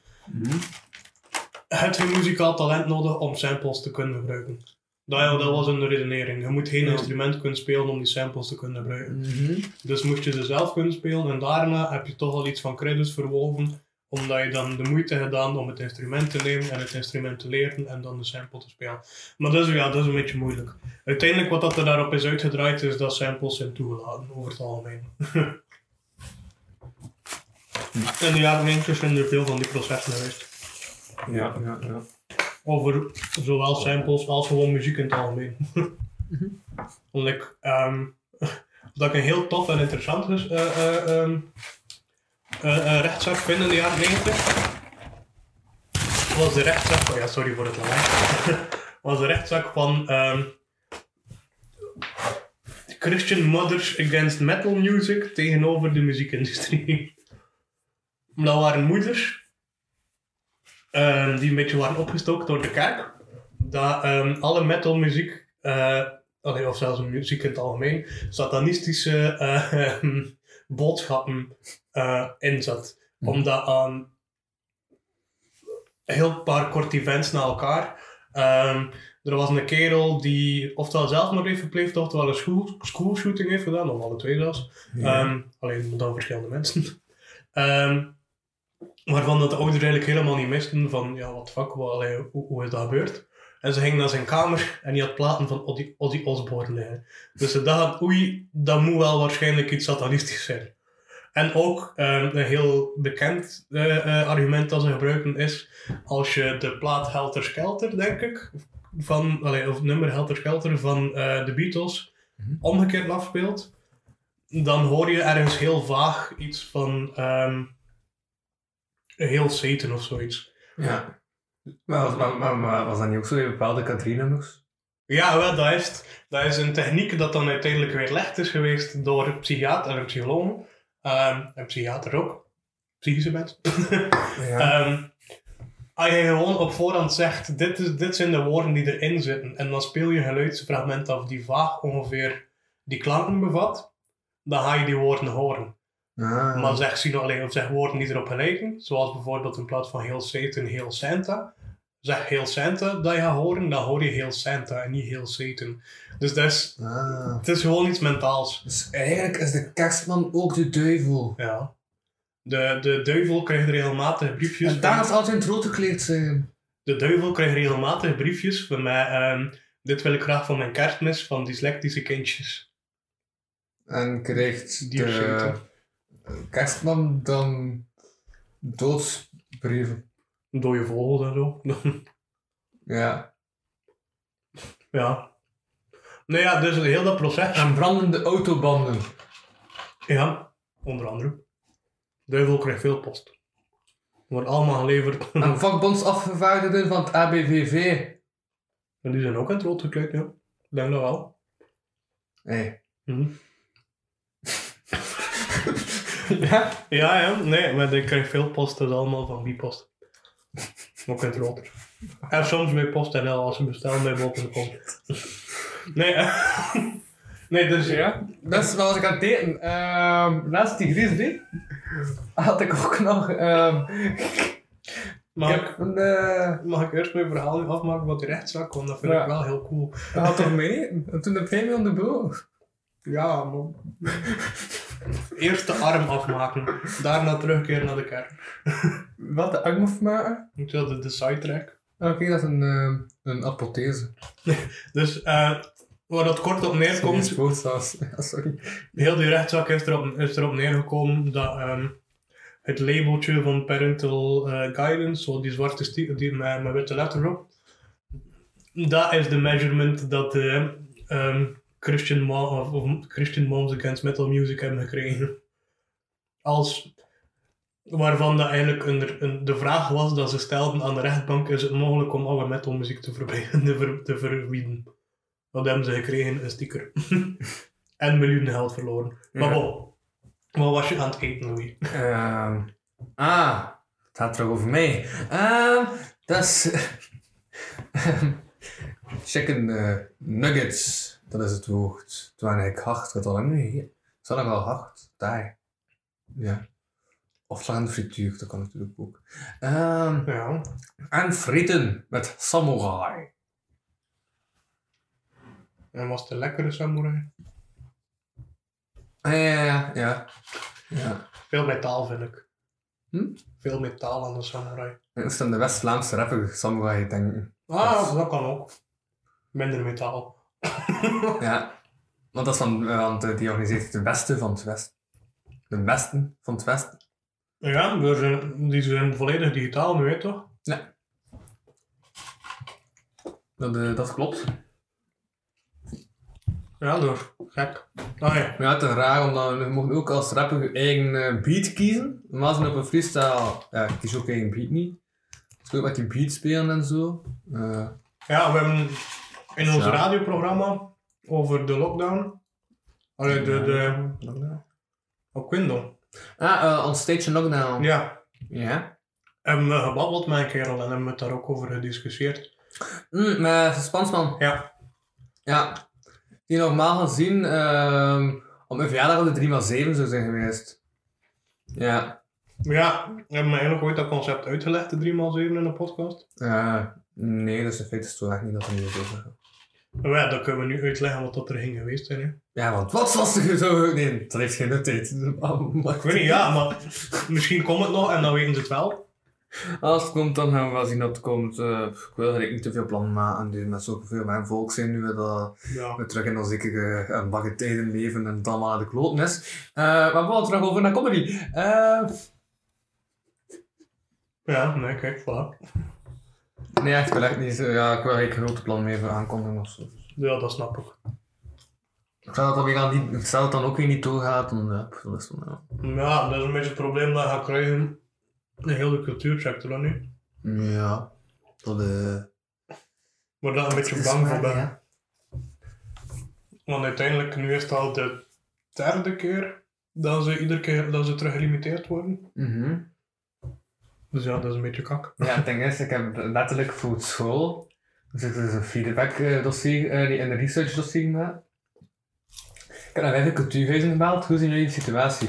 Het geen muzikaal talent nodig om samples te kunnen gebruiken. Dat, ja, dat was een redenering. Je moet geen Ja. instrument kunnen spelen om die samples te kunnen gebruiken. Mhm. Dus moest je ze zelf kunnen spelen en daarna heb je toch al iets van credits verwoven, omdat je dan de moeite gedaan om het instrument te nemen en het instrument te leren en dan de sample te spelen. Maar dat is, ja, dat is een beetje moeilijk. Uiteindelijk wat dat er daarop is uitgedraaid is dat samples zijn toegelaten, over het algemeen. In de jaren 90 zijn er veel van die processen geweest. Ja, ja, ja. Over zowel samples als gewoon muziek in het algemeen. (laughs) Omdat ik, ehm, (laughs) dat ik een heel tof en interessant is, eh, eh, ehm, eh, eh, rechtszaak vind in de jaren 90. Was de rechtszaak, oh ja, sorry voor het lawaai. (laughs) was de rechtszaak van ehm, Christian Mothers Against Metal Music tegenover de muziekindustrie. (laughs) Dat waren moeders ehm, die een beetje waren opgestookt door de kerk. Dat ehm, alle metalmuziek, eh, of zelfs muziek in het algemeen, satanistische (laughs) ehm, boodschappen eh in zat. Omdat aan een heel paar kort events na elkaar. ehm, er was een kerel die oftewel zelfmoord heeft gepleegd, oftewel een school, schoolshooting heeft gedaan, of alle twee zelfs. Ehm, alleen dan verschillende mensen. (laughs) Ehm, waarvan dat de ouders eigenlijk helemaal niet wisten van, ja, wat fuck, wat, allee, hoe, hoe is dat gebeurd? En ze gingen naar zijn kamer en die had platen van Ozzy, Ozzy Osbourne liggen. Dus ze dachten, oei, dat moet wel waarschijnlijk iets satanistisch zijn. En ook ehm, een heel bekend eh, eh, argument dat ze gebruiken is, als je de plaat Helter Skelter, denk ik, van, allee, of het nummer Helter Skelter van eh, de Beatles, omgekeerd afspeelt, dan hoor je ergens heel vaag iets van ehm, heel Satan of zoiets. Ja. Maar, was- maar, maar, maar was dat niet ook zo in bepaalde country-nummers? Ja, wel, dat is. Dat is een techniek dat dan uiteindelijk weer licht is geweest door psychiater en psychologen. Ehm, en psychiater ook. Psychische mensen. (laughs) Ja. Ehm, als je gewoon op voorhand zegt, dit, is, dit zijn de woorden die erin zitten, en dan speel je een geluidsfragment af die vaag ongeveer die klanken bevat, dan ga je die woorden horen. Ah. Maar zeg, alleen, of zeg woorden die erop gelijken, zoals bijvoorbeeld in plaats van heel Satan, heel Santa. Zeg heel Santa dat je gaat horen, dan hoor je heel Santa en niet heel Satan. Dus dat is, Ah. het is gewoon iets mentaals. Dus eigenlijk is de kerstman ook de duivel. Ja. De, de duivel krijgt regelmatig briefjes. En daar is altijd in het rood gekleed zijn. De duivel krijgt regelmatig briefjes van mij. ehm, dit wil ik graag van mijn kerstmis van dyslectische kindjes. En krijgt Die de kerstman dan doodsbrieven. Dode vogels en zo. (laughs) Ja. ja. Nou ja, dus heel dat proces. En brandende autobanden. Ja, onder andere. Duivel krijgt veel post. Wordt allemaal geleverd. En (laughs) vakbondsafgevaardigden van het ABVV. en die zijn ook aan het rood gekleed, ja. Denk dat wel. Hey. Mhm. (laughs) Ja? Ja, ja, nee, maar ik krijg veel post, dat is allemaal van wie post. In het rood. En soms bij PostNL als ze bestellen bij bol.com. Nee, eh, (laughs) nee, dus Ja. Dat is wat was ik aan het eten. Ehm naast die grizzly had ik ook nog... ehm Mag, Ik een... eh, mag ik eerst mijn verhaal afmaken wat die rechtszaak? Want dat vind Ja. ik wel heel cool. Dat had toch mee? En toen de premie aan de boog. Ja, man. (laughs) Eerst de arm afmaken, daarna terugkeren naar de kern. Wat, de arm afmaken? Ik wilde de sidetrack. Oké, dat is een, eh, een apothese. (laughs) Dus eh, waar dat kort op Komt. neerkomt, (laughs) Ja, sorry. heel die rechtszaak is erop, is erop neergekomen dat ehm, het labeltje van parental eh, guidance, zo die zwarte sti- die met, met witte letter op, dat is de measurement dat de ehm, Christian, Mo- of, of Christian Moms Against Metal Music hebben gekregen. Als waarvan dat eigenlijk een, een, de vraag was dat ze stelden aan de rechtbank, is het mogelijk om alle metalmuziek te, verbieden, (laughs) te, ver- te verbieden? Wat hebben ze gekregen? Een sticker. (laughs) en miljoenen geld verloren. Maar Ja. bon, wat was je aan het eten, Louis? Ehm, ah, het gaat terug over mij. Ehm, dat is... (laughs) chicken eh, nuggets, dat is het woord. Ben ik hard, wat al nu hier. Zal ik wel hard? Daar. Ja. Of de frituur, dat kan natuurlijk ook. Ehm, Ja. en frieten met samurai. En was het een lekkere samurai? Ja, ja, ja. ja. Veel metaal, vind ik. Hm? Veel metaal aan de samurai. Ik moest aan de West-Vlaamse rapper samurai denken. Ah, dat kan ook. Minder metaal. (laughs) Ja, want dat is van, eh, want eh, die organiseert de beste van het Westen. De besten van het Westen. Ja, we zijn, die zijn volledig digitaal nu, weet je toch? Dat, eh, dat klopt. Ja, door. Gek. Ah ja. Ja, het is raar, omdat je mocht ook als rapper je eigen eh, beat kiezen. Normaal zijn op een freestyle, ja, ik kies ook eigen beat niet. Dus ook met die beat spelen en zo. Eh, Ja, we hebben in ons radioprogramma over de lockdown. Allee, de, de, op Windows. Ah, eh on stage lockdown. Ja. Ja. Hebben we gebabbeld met een kerel en hebben we het daar ook over gediscussieerd. Mm, met Spansman. Ja. Ja. Die normaal gezien ehm op mijn verjaardag op de 3x7 zou zijn geweest. Ja. Ja, we hebben eigenlijk ooit dat concept uitgelegd, de 3x7 in de podcast. Eh, nee, dat is in feite zo echt niet dat we niet. Maar ja, dan kunnen we nu uitleggen wat dat er ging geweest zijn. Hè. Ja, want wat was er zo... Nee, dat heeft geen nut. tijd. Ik weet niet, ja, maar misschien komt het nog en dan weten ze het wel. Als het komt, dan gaan we wel zien dat het komt. Eh, ik wil eigenlijk niet te veel plannen maken. Dus met zoveel mijn volk zijn nu dat Ja. we terug in onze zekere bagge tijden leven en het allemaal aan de kloten is. Eh, maar we gaan terug over naar comedy. Eh, Ja, nee, kijk, voilà. Nee, echt wel echt niet. Ja, ik wil eigenlijk geen grote plan meer voor aankondigen of zo. Ja, dat snap ik. Weer aan die, stel dat dan ook weer niet doorgaat, dan ja, dat is dan, ja. Ja, dat is een beetje het probleem dat je gaat krijgen de cultuursector dan nu. Ja, dat eh Maar daar een beetje bang voor ben. ja. Want uiteindelijk, nu is het al de derde keer dat ze iedere keer dat ze terug worden. Mhm. Dus ja, dat is een beetje kak. Ja, het ding is, ik heb letterlijk voor school, dus ik dus een feedback eh, dossier, eh, nee, een research dossier gemaakt. Ik heb naar vijf cultuurhuizen gebeld, hoe zien jullie de situatie?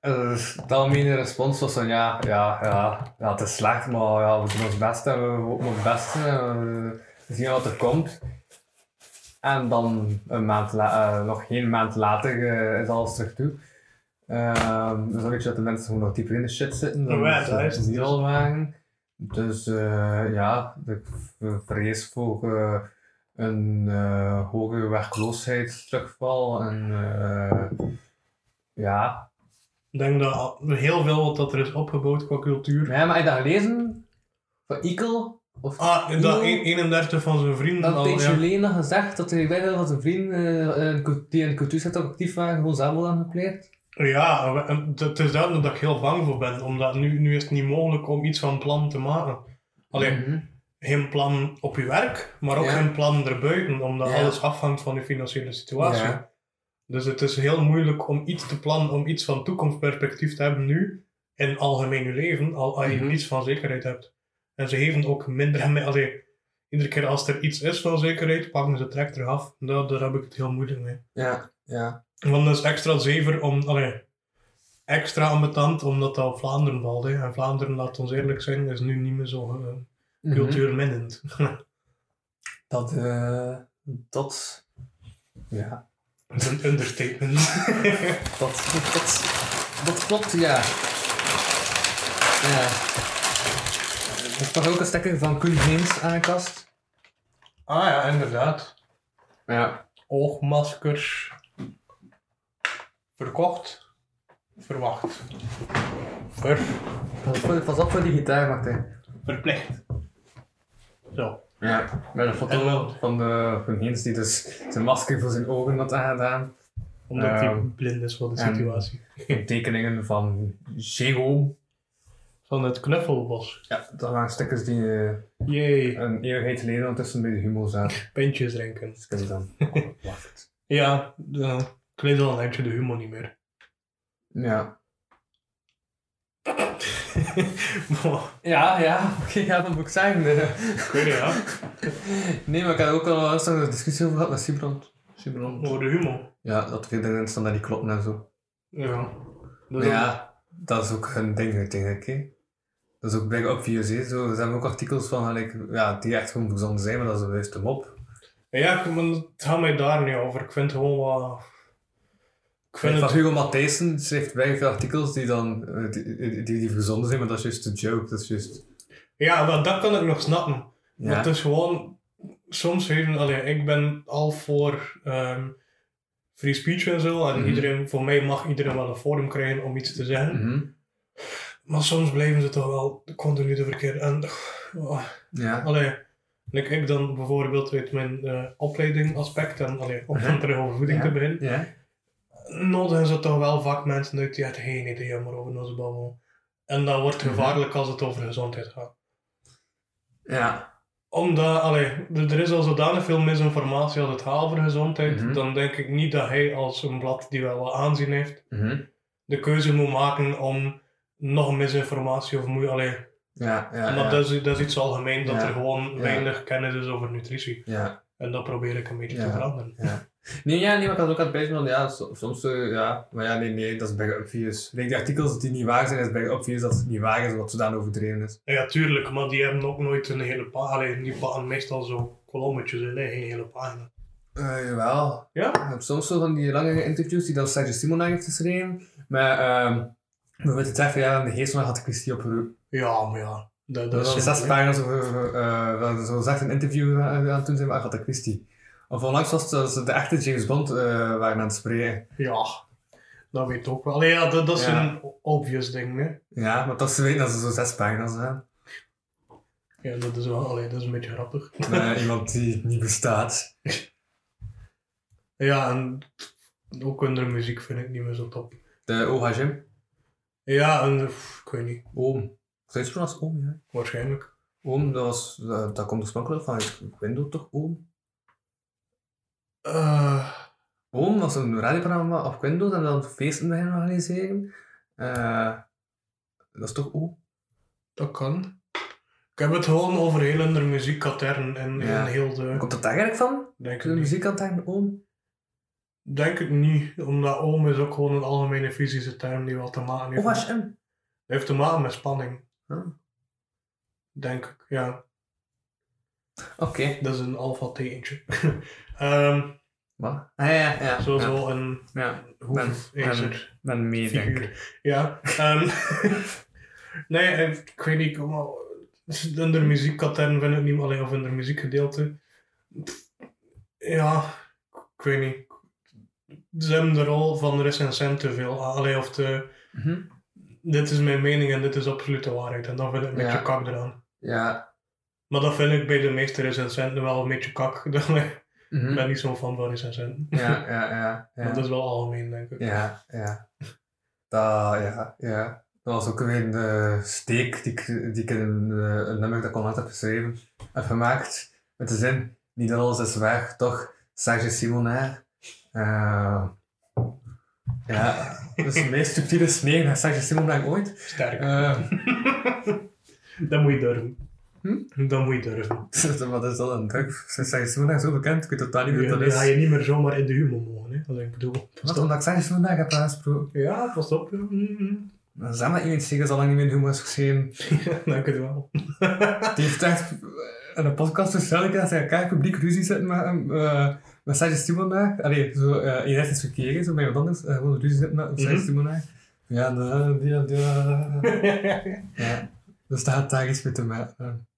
Eh, Dus de algemene respons was van ja, ja, ja, ja, het is slecht, maar ja, we doen ons best en we hopen op het beste en we zien wat er komt. En dan een maand eh, nog geen maand later eh, is alles terug toe. Ehm, dus dan weet je dat de mensen gewoon nog dieper in de shit zitten dan Ja, ze dat is het. die al waren. Dus eh, ja, ik vrees voor eh, een eh hogere werkloosheidsterugval en eh, ja. Ik denk dat heel veel wat dat er is opgebouwd qua cultuur. Ja, maar heb je dat gelezen? Van Ikel? Of Ah, dat Iel? een- 31 van zijn vrienden Dat tijdje ja. geleden gezegd dat hij bij van zijn vrienden eh, die in de cultuursector actief waren, gewoon zelf aan gepleegd. Ja, het is daar dat ik heel bang voor ben, omdat nu, nu is het niet mogelijk om iets van plan te maken. Alleen, Mhm. geen plan op je werk, maar ook Ja. geen plan erbuiten, omdat Ja. alles afhangt van je financiële situatie. Ja. Dus het is heel moeilijk om iets te plannen, om iets van toekomstperspectief te hebben nu, in algemeen je leven, al als je Mhm. niets van zekerheid hebt. En ze geven ook minder en meer, allee, iedere keer als er iets is van zekerheid, pakken ze het direct terug af. Daar, daar heb ik het heel moeilijk mee. Ja, ja. Want dat is extra zever om, allee, extra ambetant omdat dat op Vlaanderen valt. Hè. En Vlaanderen, laat ons eerlijk zijn, is nu niet meer zo Mhm. cultuurminnend. (laughs) Dat, eh, dat, ja, Dat is een understatement. (laughs) dat, dat, dat, klopt, ja. Ja. Er staat ook een stekker van Koen Heens aan de kast. ah ja, inderdaad. Ja. Oogmaskers. Verkocht. Verwacht. Ver. Pas op, pas op voor die gitaar, Martijn. Verplicht. Zo. Ja, met een En foto wel- van de van Heens die dus zijn masker voor zijn ogen had aangedaan. Omdat hij Ehm, blind is voor de situatie. En tekeningen van Jérôme. Van het knuffelbos. Ja, dat waren stickers die eh, een eeuwigheid geleden ondertussen bij de Humo zaten. Pintjes drinken. Dus dan (laughs) wacht. Ja, uh, ik weet al een eindje de humor niet meer. Ja. (laughs) Ja, ja, oké, (laughs) ja, dat moet ik zeggen. eh. ik weet niet, ja. Nee, maar ik heb ook al eens een discussie over gehad met Sibrand. Sibrand. Over de humor. Ja, dat er veel dingen in staan dat niet kloppen en zo. Ja. Dat Maar is ook- ja, dat is ook hun ding uiteindelijk. Hè. Dat is ook bij op 4 Zo, er zijn ook artikels van ja, die echt gewoon verzonnen zijn, maar dat is een juist hem op. Ja, ik- maar het gaat mij daar niet over. Ik vind gewoon wat... Ik vind Van het... Hugo Matthijssen schrijft bij veel artikels die dan eh, die, die, die verzonnen zijn, maar dat is juist een joke. Dat is juist... Ja, maar dat kan ik nog snappen. Ja. Het is gewoon... Soms even... Allee, ik ben al voor ehm, free speech en zo. En Mhm. iedereen, voor mij mag iedereen wel een forum krijgen om iets te zeggen. Mhm. Maar soms blijven ze toch wel continu de verkeerde... En, oh, Ja. allee, ik, ik dan bijvoorbeeld uit mijn eh, opleiding aspect en allee, om Mhm. van terug over voeding Ja. te beginnen, Ja. Nodigen ze toch wel vaak mensen uit die echt geen idee hebben over onze babbel. En dat wordt Mhm. gevaarlijk als het over gezondheid gaat. Ja. Omdat, allee, er is al zodanig veel misinformatie als het gaat over gezondheid, Mhm. dan denk ik niet dat hij als een blad die wel wat aanzien heeft, Mhm. de keuze moet maken om nog misinformatie of moet, allee, Ja, ja, ja. dat, is, dat is iets algemeen, dat Ja. er gewoon weinig kennis is over nutritie. ja. En dat probeer ik een beetje te veranderen. Ja. Nee, ja, nee, maar ik had ook aan het bijten van, ja, so- soms, eh, ja, maar ja, nee, nee, dat is bij obvious. Like, die artikels die niet waar zijn, is bij obvious dat het niet waar is, wat zodanig overdreven is. Ja, tuurlijk, maar die hebben ook nooit een hele pagina. Alleen die pakken meestal zo kolommetjes in, geen hele pagina. Eh, jawel. Ja? Ik heb soms zo van die langere interviews die dan Sergio Simon heeft geschreven, maar, ehm, bijvoorbeeld het zeggen ja, de geest van had Christie opgeroepen. Ja, maar ja. Dat, dat Dat is simpel, zes pagina's over, eh, zo zegt een interview aan doen zijn met Agatha Christie. Of onlangs was het ze de echte James Bond eh, waren aan het spreken. Ja, dat weet ik ook wel. Allee, ja, dat, dat is Ja. een obvious ding, hè. Ja, maar dat ze weten dat ze zo zes pagina's zijn. Ja, dat is wel, allee, dat is een beetje grappig. Met (laughs) iemand die niet bestaat. Ja, en ook hun muziek vind ik niet meer zo top. De Oha Jim. Ja, en pff, ik weet niet, Oom. Je het als Oom, ja? waarschijnlijk. Oom, dat, was, dat, dat komt oorspronkelijk van Windows toch, Oom? Eh, Oom was een radioprogramma op Windows en dan feesten beginnen organiseren. Eh dat is toch Oom? dat kan. Ik heb het gewoon over heel hun muziekkatern en, Ja. en heel de... Komt dat daar eigenlijk van? Denk De ik niet. muziek aan het hangen, Oom? Denk het niet, omdat oom is ook gewoon een algemene fysische term die wel te maken heeft. Oha Jim. heeft te maken met spanning. Ah. Denk ik, ja. Oké. Dat is een alpha (laughs) Ehm Wat? Ah, ja, ja, zo, zo een Ja, meedenker. figuur. Ja. ehm, (laughs) nee, ik weet niet, maar in de muziekkatern vind ik niet, alleen of in de muziekgedeelte. Ja, ik weet niet. Ze hebben de rol van recensent te veel. Allee, of te, Mhm. dit is mijn mening en dit is absoluut de waarheid. En dan vind ik een Ja. beetje kak eraan. Ja. Maar dat vind ik bij de meeste recensenten wel een beetje kak. (laughs) Ik Mhm. ben niet zo'n fan van recensenten. Ja, ja, ja. (laughs) ja. Dat is wel algemeen, denk ik. Ja, ja. Dat, ja, ja. Dat was ook weer een steek die ik, die ik in een, eh, een nummer dat ik onlangs heb geschreven heb gemaakt. Met de zin, niet alles is weg, toch? Serge Simonair. Eh ja, dat is de meest subtiele sneer naar Serge Simonair ooit. Sterk. Eh, (laughs) Dat moet je durven. Hm? Dat moet je durven. (laughs) wat is dat een druk? Serge Simonair is zo bekend, ik weet totaal niet wie dat die ga is. je niet meer zomaar in de humor mogen. Hè. Allee, ik bedoel, Wat omdat ik zeg vandaag heb aangesproken. Ja, pas op. Mm, Dan zeg maar iemand zeggen, al lang niet meer humor is geschreven. (laughs) Dank het wel. (laughs) Die heeft echt eh, in een podcast verteld dat hij elkaar publiek ruzie zitten met hem. eh met Serge Simonaar. Allee, zo, eh je recht is verkeerd, zo met iemand anders. eh, gewoon ruzie zitten met Serge Mhm. Simonaar. Ja, de, die, die, ja. Dus dat had daar iets mee te maken.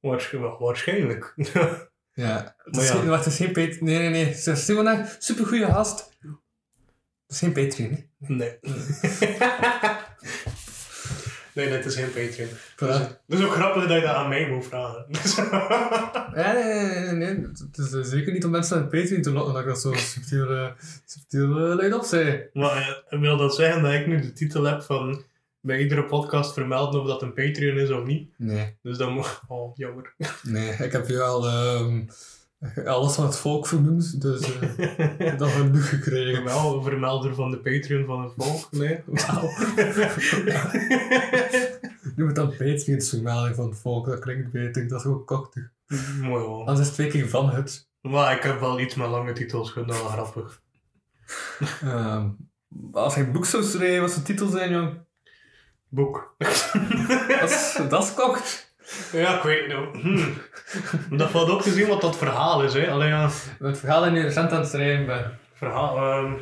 Waarschijnlijk. (laughs) Ja, het is, ja. wacht, het is geen Patreon. Nee, nee, nee. Simonaar, supergoeie gast. Het is geen Patreon, hè. Nee. nee, (laughs) dit is geen Patreon. Voilà. Het is ook grappig dat je dat aan mij moet vragen. (laughs) Ja, nee, nee, nee, nee. Het is eh, zeker niet om mensen aan Patreon te lokken dat ik dat zo subtiel, eh, subtiel eh, luid op zei. maar wil dat zeggen dat ik nu de titel heb van bij iedere podcast vermelden of dat een Patreon is of niet? Nee. Dus dan moet... Oh, jammer. Nee, ik heb je al ehm, alles van het volk vernoemd, dus eh (laughs) dat genoeg gekregen. Wel, een vermelder van de Patreon van het volk. Nee. (laughs) Noem het dan Patreons vermelding van het volk, dat klinkt beter, dat is ook korter. Mooi hoor. Anders is het twee keer van het. Maar ik heb wel iets met lange titels, ik wel grappig. Ehm, als je een boek zou schrijven, wat de titel zijn, jong? Boek. (laughs) Dat is, dat is. Ja, ik weet het niet. Hm. Dat valt ook te zien wat dat verhaal is, hè. Alleen ja, Het verhaal dat je recent aan het schrijven verhaal... ehm,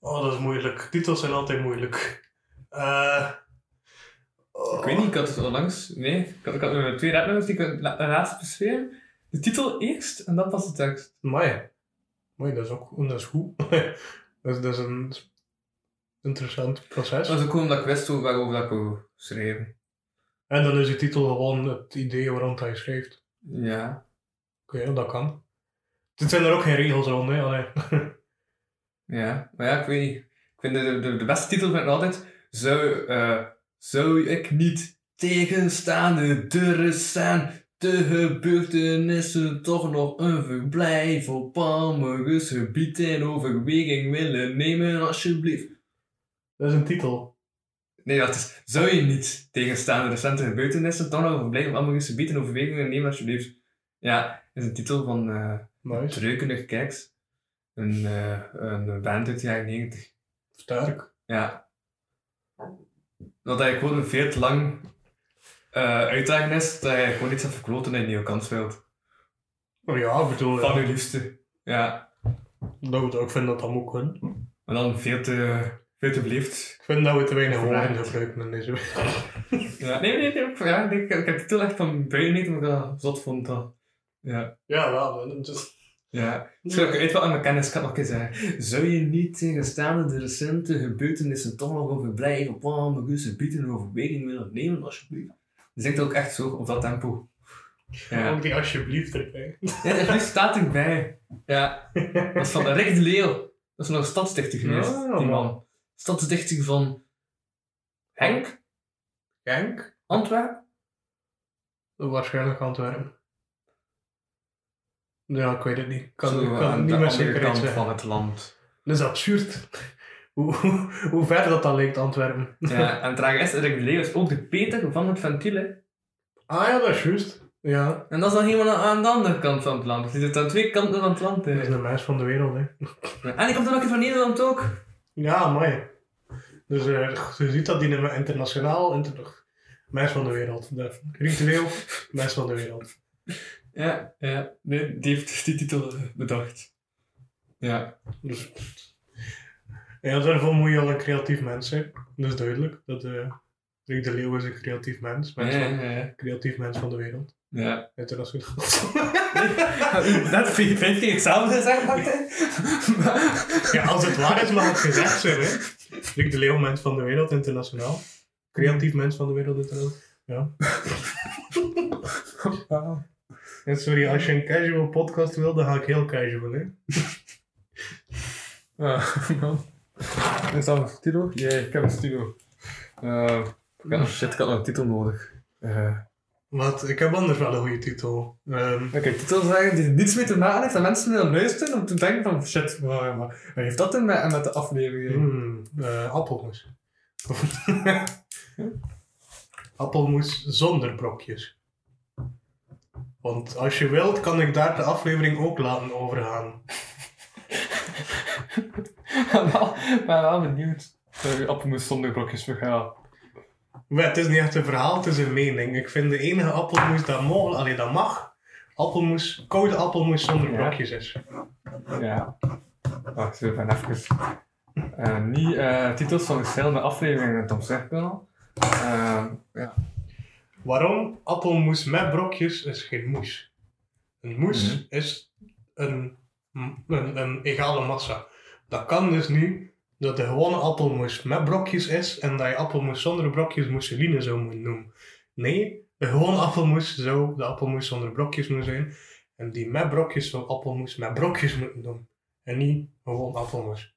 Oh, dat is moeilijk. Titels zijn altijd moeilijk. Eh... oh. Ik weet niet, ik had het onlangs... Nee, ik had, ik had twee rapnummers die ik la- laatst beschreven. De titel eerst en dan pas de tekst. Mooi. Mooi, dat is ook dat is goed. (laughs) dat, is, dat is een interessant proces. Dat was ook omdat ik wist waarover dat ik wou schrijven. En dan is de titel gewoon het idee waarom hij schrijft. Ja. Oké, dat kan. Het zijn er ook geen regels rond, hè. Allee. (laughs) Ja, maar ja, ik weet niet. Ik vind de, de, de beste titel vind ik altijd... Zou, eh, zou ik niet tegenstaande de recente gebeurtenissen toch nog een verblijf op Palmerisch gebied in overweging willen nemen, alsjeblieft? Dat is een titel. Nee, dat is... Zou je niet tegenstaande recente gebeurtenissen toch nog een op Palmerisch gebied in overweging willen nemen, alsjeblieft? Ja, is een titel van... eh Nice. Treukenig Kijks. Een, eh, een band uit de jaren 90. Sterk. Ja. Dat hij gewoon veel te lang eh uitdagen is, dat hij gewoon iets heeft verkloten en een nieuwe kans speelt. Oh ja, bedoel... Van ja. liefste. Ja. Dat, ik vind dat dat moet kunnen. En dan veel te, veel te. Ik vind dat we te weinig woorden gebruiken in deze (laughs) Ja, nee, nee, nee. ik- Ja, ik, ik heb het titel echt van buiten niet, omdat ik dat zot vond. Dat. Ja. Ja, wel. het is- Ja. Ik uit wat aan mijn kennis kan nog eens zeggen. Zou je niet tegenstaande de recente gebeurtenissen toch nog een verblijf op Palmerisch bieden een overweging willen nemen, alsjeblieft? Je zingt ook echt zo op dat tempo. Ja. Ook die alsjeblieft erbij. Ja, er nu staat erbij. Ja. Dat is van (laughs) Rick de Leeuw. Dat is nog stadsdichter geweest, Ja, die man. Man. Stadsdichter van Henk, Genk? Antwerpen. Waarschijnlijk Antwerpen. Ja, ik weet het niet. Ik kan, Zo de niet met andere zekerheid kant van het land. Dat is absurd. (laughs) hoe, hoe, hoe ver dat dan lijkt, Antwerpen. Ja, (laughs) en trouwens, Rick de Leeuw is ook de Peter van het ventiel. hè. Ah ja, dat is juist. Ja. En dat is dan helemaal aan de andere kant van het land. Dus die zit aan twee kanten van het land. hè. Dat is een mens van de wereld, hè. En die komt dan ook van Nederland ook. Ja, mooi. Dus eh, je ziet dat die een internationaal, inter... mens van de wereld. De Leeuw, mens van de wereld. Ja, ja. Nee, die heeft die titel eh, bedacht. Ja. Dus... Ja, daarvoor moet je al een creatief mens zijn. Dat is duidelijk. Dat eh Riek de Leeuw is een creatief mens. Mens van, ja, ja. creatief mens van de wereld. Ja. Internationaal. (laughs) Dat vind vind je hetzelfde gezegd, Martijn? (laughs) ja, als het waar is, mag het gezegd zijn, hè. Riek de Leeuw, mens van de wereld, internationaal. Creatief mens van de wereld, internationaal. Ja. (laughs) Ja, sorry, als je een casual podcast wil, dan ga ik heel casual, hè. Ja, man. Is dat een titel? Ja, ik heb een titel. Eh, ik had nog, shit, ik had nog een titel nodig. Eh, Wat, ik heb anders wel een goede titel. Ehm, ik kan titel zeggen die niets mee te maken heeft, dat mensen willen luisteren om te denken van shit, maar, heeft dat in met, met de aflevering? hmm, eh, appelmoes. (laughs) appelmoes zonder brokjes. Want als je wilt, kan ik daar de aflevering ook laten overgaan. (laughs) Ik ben wel, benieuwd. Uh, appelmoes zonder brokjes ja. Maar het is niet echt een verhaal, het is een mening. Ik vind de enige appelmoes dat, mogelijk, allee, dat mag, appelmoes, koude appelmoes zonder brokjes is. Ja. Wacht, ik ben even... eh, niet eh, titels van verschillende afleveringen in het omzichtbundel. Uh, ja. Waarom? Appelmoes met brokjes is geen moes. Een moes Mhm. is een, een, een egale massa. Dat kan dus nu dat de gewone appelmoes met brokjes is en dat je appelmoes zonder brokjes mousseline zou moeten noemen. Nee, de gewone appelmoes zou de appelmoes zonder brokjes moeten zijn. En die met brokjes zou appelmoes met brokjes moeten doen. En niet gewoon appelmoes.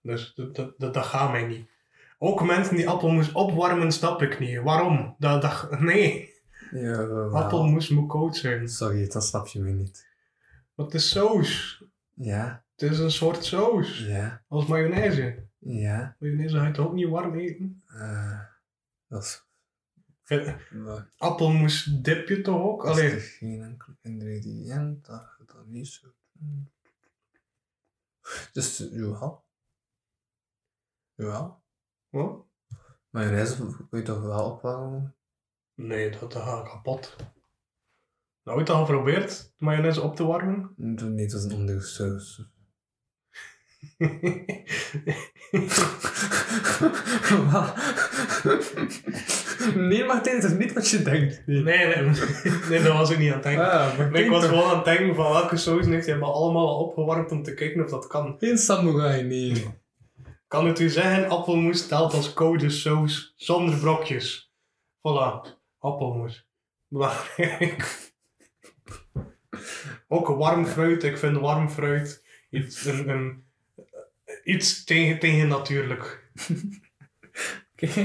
Dus dat, dat, dat, dat gaat mij niet. Ook mensen die appelmoes opwarmen, snap ik niet. Waarom? Dat, dat, nee, ja appelmoes moet koud zijn. Sorry, dat snap je me niet. Het is saus. Ja, Het is een soort saus. ja, Als mayonaise. Ja. Mayonaise ga je toch ook niet warm eten? eh dat is... Eh, Appelmoes dip je toch ook? Is Allee, er geen enkel ingrediënt dat je dat niet zo doen? Dus, jawel. Jawel. wat? Mayonaise wil je toch wel opwarmen? Nee, dat, dat gaat kapot. Nou, heb je het al geprobeerd, de mayonaise op te warmen? Nee, dat is een andere saus. Nee, Martijn, het is niet wat je denkt. nee, nee, nee, dat was ik niet aan het denken. Ah, Nee, ik was gewoon aan het denken van welke saus heeft hij maar allemaal al opgewarmd om te kijken of dat kan. Geen samurai, nee. Kan het u zeggen, appelmoes telt als koude saus zonder brokjes. Voilà, appelmoes. Belangrijk. Ook warm fruit, ik vind warm fruit iets, een, een, iets tegen, tegen natuurlijk. (laughs) Oké.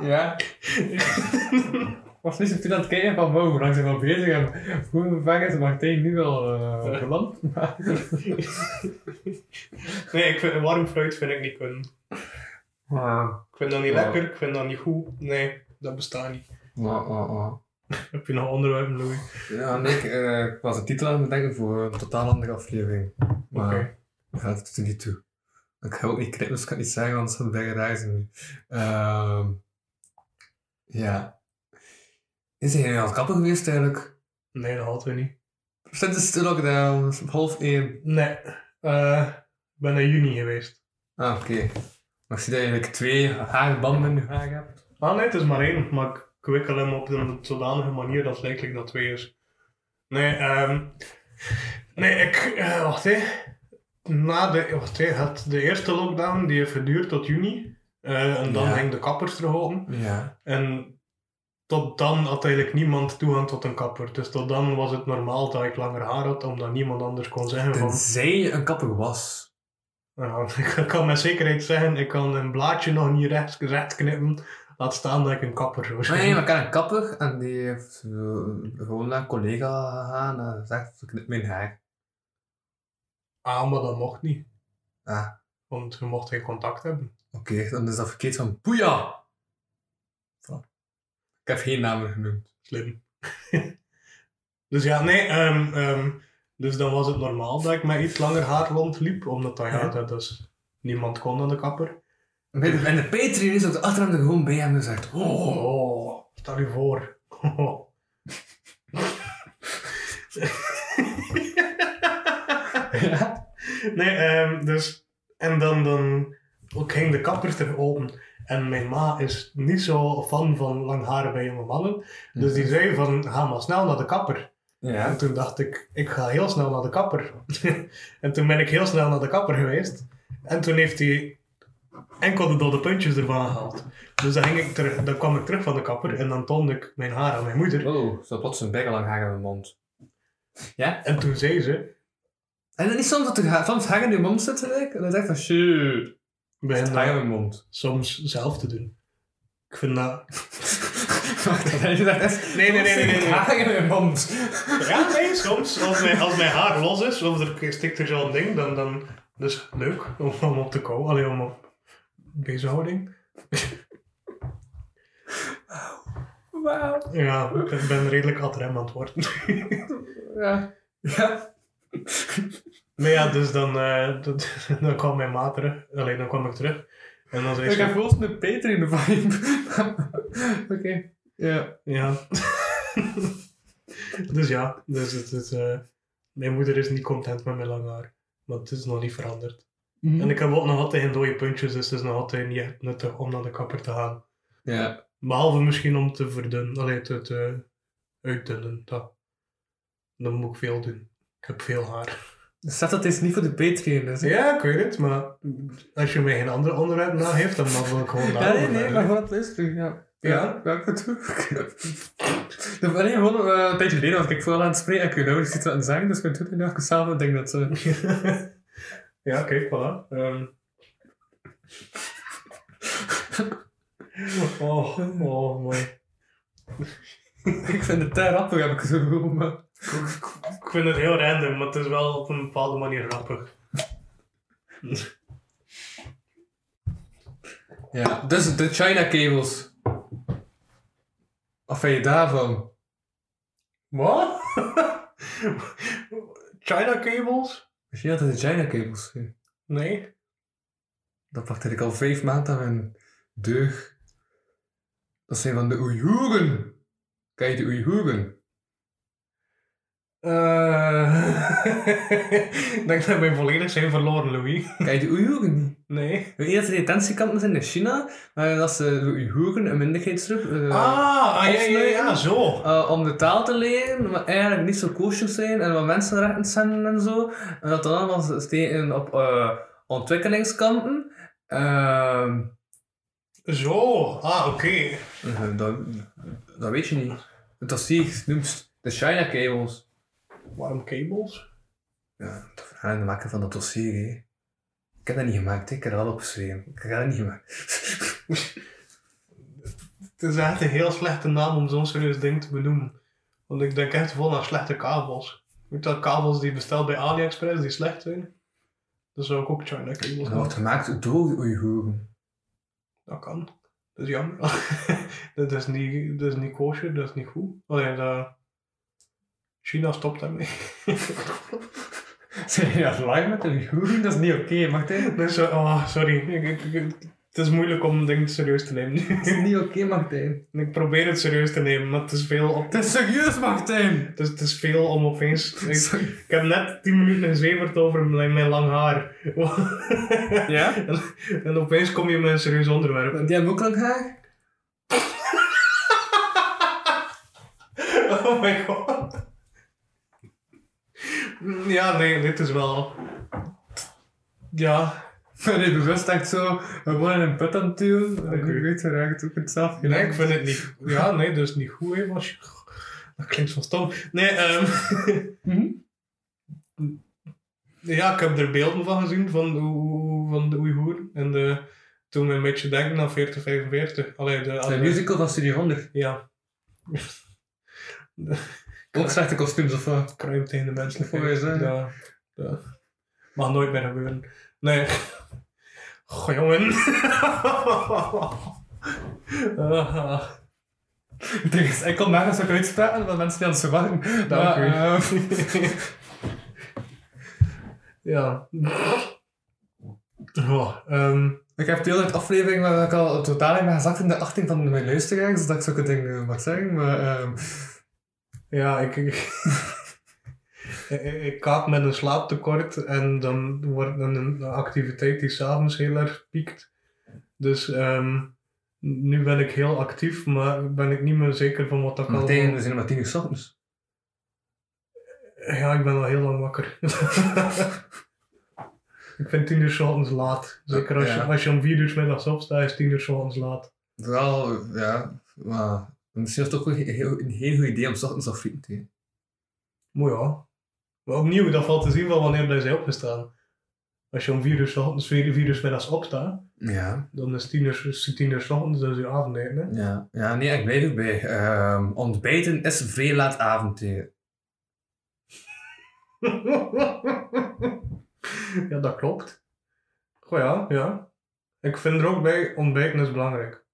Ja. was niet zo toen aan het kijken van wow, hoe lang zijn we al bezig en hoe vaak is Martijn nu al uh, (laughs) Nee, ik vind, warm fruit vind ik niet kunnen. Ah, Ik vind dat niet lekker, ik vind dat niet goed. Nee, dat bestaat niet. ah, ah. Heb je nog onderwerpen, Louis? Ja, nee, ik, eh, ik was de titel aan het bedenken voor een totaal andere aflevering. Maar Oké. Ja, dat doet er niet toe. Ik ga ook niet knippen, dus ik kan niet zeggen, want het zou bijna raar zijn nu. Ehm, ja. Is hij al kapper geweest eigenlijk? Nee, dat hadden we niet. Sinds de lockdown, is het half één. Nee, eh, ik ben in juni geweest. Ah, oké. Maar ik zie dat je eigenlijk twee haarbanden in je haar hebt. Ah nee, het is maar één, maar ik ik wikkel hem op een zodanige manier dat het lijkt like dat twee is. Nee, ehm nee, ik, eh, wacht hè. Na de, wacht het, de eerste lockdown die heeft geduurd tot juni. eh, en dan Ja. de kappers open. Ja. En tot dan had eigenlijk niemand toegang tot een kapper. Dus tot dan was het normaal dat ik langer haar had, omdat niemand anders kon zeggen van... Tenzij je een kapper was. Nou, (laughs) ik kan met zekerheid zeggen, ik kan een blaadje nog niet recht, recht knippen. Laat staan dat ik een kapper zou zijn. Nee, maar ik ken een kapper en die heeft eh, gewoon naar een collega gegaan en zegt, knip mijn haar. Ah, maar dat mocht niet. Ah, Want je mocht geen contact hebben. oké, dan is dat verkeerd van boeia. Voilà. Ik heb geen namen genoemd. Slim. (laughs) dus ja, nee, ehm, ehm, dus dan was het normaal dat ik met iets langer haar rondliep. Omdat dat, ja, dat is... Niemand kon aan de kapper. En de, en de Patreon is op de er gewoon bij hem gezegd, oh, Oh, stel je voor. (laughs) (laughs) ja. Nee, ehm, dus... En dan, dan ook ging de kapper terug open. En mijn ma is niet zo fan van lang haar bij jonge mannen. Dus die zei van, ga maar snel naar de kapper. Ja. En toen dacht ik, ik ga heel snel naar de kapper. (laughs) en toen ben ik heel snel naar de kapper geweest. En toen heeft hij enkel de dode puntjes ervan gehaald. Dus dan, ging ik terug, dan kwam ik terug van de kapper en dan toonde ik mijn haar aan mijn moeder. Oh, zo plots een bijgelang haar in mijn mond. Ja? En toen zei ze, En dan is soms dat er soms haar in je mond zit, en dan zeg je van, shit, begin het haar in mijn mond. soms zelf te doen. Ik vind dat... (laughs) Nee, nee, nee, nee, nee, nee. (laughs) haar in mijn mond. Ja, nee, soms. Als mijn, als mijn haar los is, of er stikt er zo'n ding, dan, dan dus leuk om, om op te komen. Alleen om op bezighouding. Wauw. Ja, ik ben redelijk ad rem aan het worden. Ja. Ja. Maar ja, dus dan, eh, dat- (laughs) dan kwam mijn maat terug. Alleen dan kwam ik terug. En dan zei Ik ze... heb gewoon een Patreon vibe. (laughs) Oké. Ja. Ja. (laughs) dus ja, dus het is, eh, mijn moeder is niet content met mijn lang haar. Maar het is nog niet veranderd. En ik heb ook nog altijd geen dode puntjes, dus het is nog altijd niet nuttig om naar de kapper te gaan. Ja. Behalve misschien om te verdunnen, alleen te, te uitdunnen. Dat. Dan moet ik veel doen. Ik heb veel haar. Zet dat is niet voor de Patreon. Dus. Ja, ik weet het, maar als je mij geen andere onderwerp nageeft, dan mag ik gewoon Ja, daarover nee, nee, maar gewoon het luisteren. Ja. Ja? Ik het ook. Nee, gewoon eh, een tijdje geleden was ik veel aan het spreken. Ik weet niet iets aan het zeggen, dus ik ben toen nog zelf denk dat ze. (laughs) ja, kijk, voilà. Ehm. (laughs) oh, oh, mooi. (laughs) ik vind het te rappig, heb ik zo maar. Ik vind het heel random, maar het is wel op een bepaalde manier grappig. Ja, dus de China cables. Wat vind je daarvan? Wat? (laughs) China cables? Je dat het de China cables? Nee. Dat pakte ik al vijf maanden aan mijn deug. Dat zijn van de Oeigoeren. Ken je de Oeigoeren? Eh, (laughs) ik denk dat wij volledig zijn verloren, Louis. Ken je de Oeigoeren niet? Nee. Dat er detentiekampen zijn in China, maar dat ze de Oeigoeren, een minderheidsgroep, eh, Ah, ah ja, ja, ja, zo. eh, om de taal te leren, maar eigenlijk niet zo kosher zijn en wat mensenrechten zijn en zo. En dat dan allemaal op eh, ontwikkelingskampen. Ehm, Zo, ah, oké. eh, dat, dat weet je niet. Het dossier noemt de China cables. Waarom cables? Ja, verhaal te maken van dat dossier, hè. Ik heb dat niet gemaakt, hè. ik heb dat wel opgeschreven. Ik heb dat niet gemaakt. (laughs) Het is echt een heel slechte naam om zo'n serieus ding te benoemen. Want ik denk echt vol aan slechte kabels. Weet dat kabels die je bestelt bij AliExpress die slecht zijn? Dan zou ik ook China cables Dat wordt gemaakt door de Oeigoeren. Dat kan. Dat is jammer. (laughs) dat, is niet, dat is niet kosher, dat is niet goed. Alleen, dat... China stopt daarmee. Zeg je dat live met Oeigoeren? Dat is niet oké, Martijn. dus, eh, oh, sorry. Ik, ik- ik- het is moeilijk om dingen serieus te nemen. Dat is niet oké, Martijn. (laughs) ik probeer het serieus te nemen, maar het is veel, op, Het is serieus, Martijn! het is, het is veel om opeens... Ik, Sorry. ik heb net 10 minuten gezeverd over mijn, mijn lang haar. (laughs) Ja? en, en opeens kom je met een serieus onderwerp. Die hebben ook lang haar? (laughs) Oh my god. Ja, nee, dit is wel... Ja, (laughs) Ben je bewust echt zo gewoon in een put aan het duwen? Oké. Ik weet het eigenlijk ook het zelf gedaan. nee, ik vind het niet... Ja, nee, dat is niet goed, hè, je... Dat klinkt zo stom. Nee, ehm... (laughs) Mhm. Ja, ik heb er beelden van gezien, van de, Oe- van de Oeigoeren. En de, toen me een beetje denken aan 4045. Allee, de... De musical van Studio 100. Ja. (laughs) Ook slechte kostuums of wat? Kruim tegen de menselijkheid. Je zeggen? Ja, ja. Mag nooit meer gebeuren. Nee. Goh, jongen. Ding is, ik kon nergens ook uitspraken, want mensen die aan het verwachten. Dank Maar, u. eh, (laughs) ja. Oh, ehm, ik heb de hele aflevering waar ik al totaal in ben gezakt in de achting van mijn luisteraars, dat ik zulke dingen mag zeggen. Maar ehm, ja, ik... (laughs) ik, kaap met een slaaptekort en dan wordt het een activiteit die s'avonds heel erg piekt. Dus ehm, nu ben ik heel actief, maar ben ik niet meer zeker van wat dat kan. Martijn, we zijn maar tien uur 's ochtends. Ja, ik ben al heel lang wakker. (laughs) ik vind tien uur 's ochtends laat. Zeker als, je, als je om vier uur 's middags opstaat, is tien uur 's ochtends laat. Vooral, ja, maar misschien is het ook wel een heel, een heel goed idee om 's ochtends al frieten te eten. Maar ja. Maar opnieuw, dat valt te zien van wanneer dat is opgestaan. Als je om vier uur 's ochtends, vier, vier uur 's middags opstaat, Ja. dan is tien uur, tien uur 's ochtends, dat is je avondeten. hè. Ja, ja nee, ik blijf erbij. Ehm ontbijten is vrij laat avondeten. (laughs) ja, dat klopt. Goh ja, ja. Ik vind er ook bij, ontbijten is belangrijk.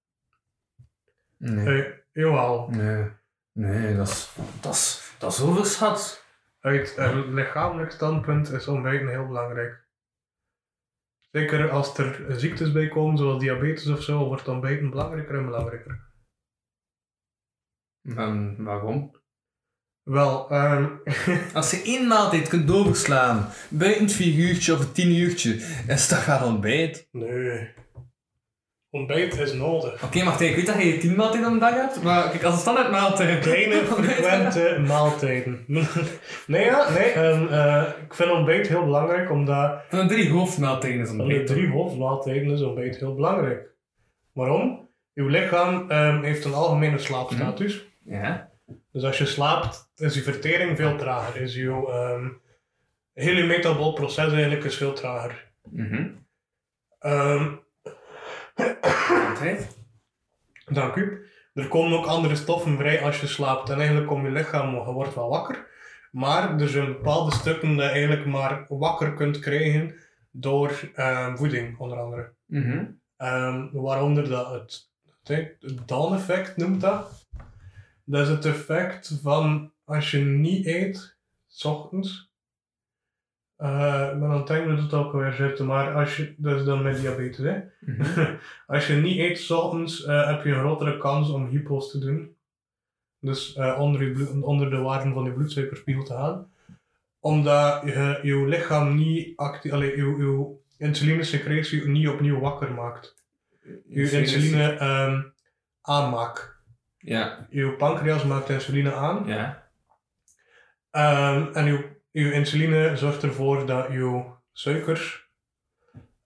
Nee. Hey, jawel. Nee. Nee, dat is, dat is, dat is overschat. Uit een lichamelijk standpunt is ontbijten heel belangrijk. Zeker als er ziektes bij komen, zoals diabetes of zo, wordt ontbijten belangrijker en belangrijker. En waarom? Wel, ehm, (laughs) Als je één maaltijd kunt overslaan, buiten het 4 uurtje of het 10 uurtje, is dat wel ontbijt. nee. Ontbijt is nodig. Oké, maar ik weet dat je 10 maaltijden op dag hebt, maar kijk, als een standaard maaltijd... Kleine, (laughs) frequente maaltijden. (laughs) nee, ja, nee. En, eh, ik vind ontbijt heel belangrijk, omdat Van de drie hoofdmaaltijden is van de ontbijt. drie hoofdmaaltijden is ontbijt heel belangrijk. Waarom? Uw lichaam ehm, heeft een algemene slaapstatus. Ja. Dus als je slaapt, is je vertering veel trager. Is je, ehm heel je metabol proces eigenlijk is veel trager. Mhm. Ehm. Dank u. Er komen ook andere stoffen vrij als je slaapt. En eigenlijk komt je lichaam, je wordt wel wakker. Maar er zijn bepaalde stukken dat je eigenlijk maar wakker kunt krijgen door ehm, voeding, onder andere. Mhm. Ehm, waaronder dat het, het, het dawn-effect noemt dat. Dat is het effect van als je niet eet, s ochtends. Ben aan het denken dat het ook alweer zit, maar als je, dat is dan met diabetes, hè. Mhm. (laughs) als je niet eet s ochtends, eh, heb je een grotere kans om hypo's te doen. Dus eh, onder, je onder de waarde van je bloedsuikerspiegel te gaan. Omdat je, je lichaam niet actief, je, je insulinesecretie niet opnieuw wakker maakt. Je insuline ehm aanmaakt. Ja. Je pancreas maakt insuline aan. Ja. Ehm, en uw, uw insuline zorgt ervoor dat uw suikers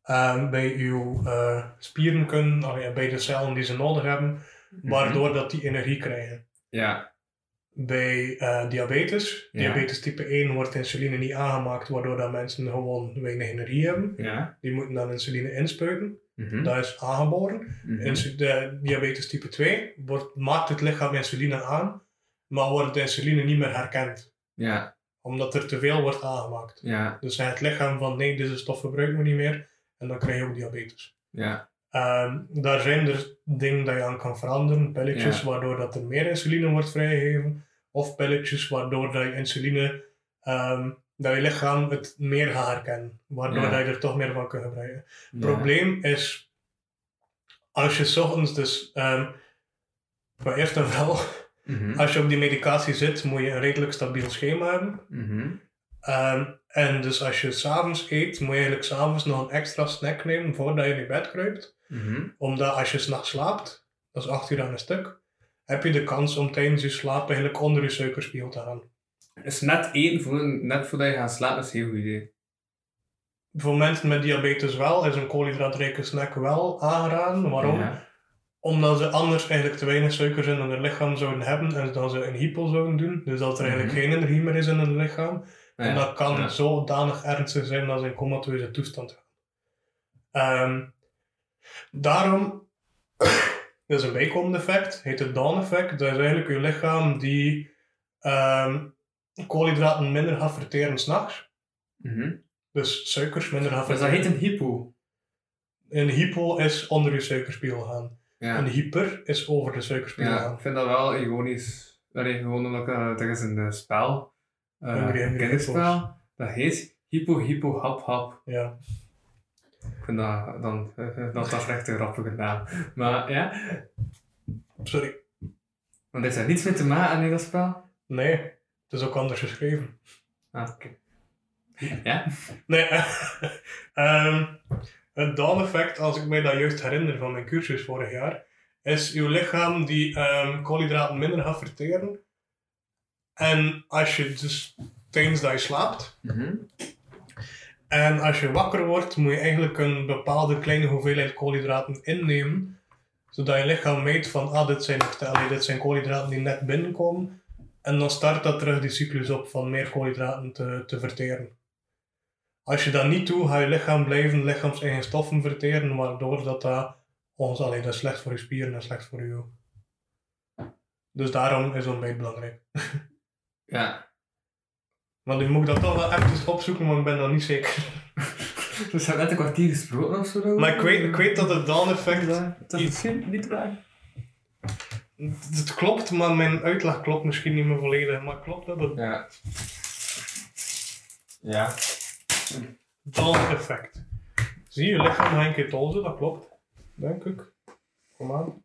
ehm, bij uw eh, spieren kunnen, allee, bij de cellen die ze nodig hebben, waardoor dat die energie krijgen. Ja. Bij eh, diabetes, Ja. diabetes type 1, wordt insuline niet aangemaakt, waardoor dat mensen gewoon weinig energie hebben. Ja. Die moeten dan insuline inspuiten. Mhm. Dat is aangeboren. Mhm. Insu- de diabetes type 2 wordt, maakt het lichaam insuline aan, maar wordt de insuline niet meer herkend, Ja. Omdat er te veel wordt aangemaakt. Ja. Dus het lichaam van nee, deze stof gebruiken we niet meer en dan krijg je ook diabetes. Ja. Ehm, daar zijn er dingen dat je aan kan veranderen, pilletjes Ja. waardoor dat er meer insuline wordt vrijgegeven, of pilletjes waardoor dat je insuline, ehm, dat je lichaam het meer gaat herkennen, waardoor Ja. dat je er toch meer van kunt gebruiken. Het probleem is, als je 's ochtends dus, ehm maar eerst en vooral, Mhm. als je op die medicatie zit, moet je een redelijk stabiel schema hebben. Mhm. Ehm, en dus als je s'avonds eet, moet je eigenlijk s'avonds nog een extra snack nemen voordat je in bed kruipt. Mhm. Omdat als je s'nachts slaapt, dat is 8 uur aan een stuk, heb je de kans om tijdens je slaap eigenlijk onder je suikerspiegel te gaan. Dus net eten, voor, net voordat je gaat slapen, is een heel goed idee. Voor mensen met diabetes wel, is een koolhydraatrijke snack wel aangeraden. Waarom? Ja. Omdat ze anders eigenlijk te weinig suikers in hun lichaam zouden hebben en dat ze een hypo zouden doen. Dus dat er eigenlijk Mhm. geen energie meer is in hun lichaam. Ja. En dat kan Ja. zodanig ernstig zijn dat ze in comateuze toestand gaan. Ehm, daarom, dat (coughs) is een bijkomend effect, heet het dawn effect. Dat is eigenlijk je lichaam die ehm, koolhydraten minder gaat verteren s'nachts. Mhm. Dus suikers minder gaat Dus dat verteren. heet een hypo. Een hypo is onder je suikerspiegel gaan. Ja. Een hyper is over de suikerspiegel Ja, ik vind dat wel ironisch. Allee, gewoon omdat uh, er is een eh, spel, eh, een kinderspel, dat heet Hypo Hypo Hap Hap. Ja. Ik vind dat dan, eh, dat, dat is echt een grappige naam. Maar ja, Sorry. want heeft daar niets mee te maken in dat spel? Nee, het is ook anders geschreven. Ah, oké. Ja? Nee, (laughs) ehm, het dawn-effect, als ik mij dat juist herinner van mijn cursus vorig jaar, is uw lichaam die ehm, koolhydraten minder gaat verteren. En als je dus tijdens dat je slaapt, Mhm. en als je wakker wordt, moet je eigenlijk een bepaalde kleine hoeveelheid koolhydraten innemen, zodat je lichaam weet van, ah, dit zijn, allee, dit zijn koolhydraten die net binnenkomen. En dan start dat terug die cyclus op van meer koolhydraten te, te verteren. Als je dat niet doet, ga je lichaam blijven lichaams-eigen stoffen verteren, waardoor dat, dat ons, allee, dat is slecht voor je spieren en slecht voor je. Dus daarom is ontbijt belangrijk. Ja. (laughs) Want nu moet ik dat toch wel even opzoeken, maar ik ben dat niet zeker. (laughs) We hebben net een kwartier gesproken of zo. Maar ik weet, ik weet dat het dawn-effect Dat is misschien niet waar. Het klopt, maar mijn uitleg klopt misschien niet meer volledig. Maar klopt dat het... Ja. Ja. Daal-effect. Zie je lichaam een keer tolzen, dat klopt. Denk ik. Kom aan.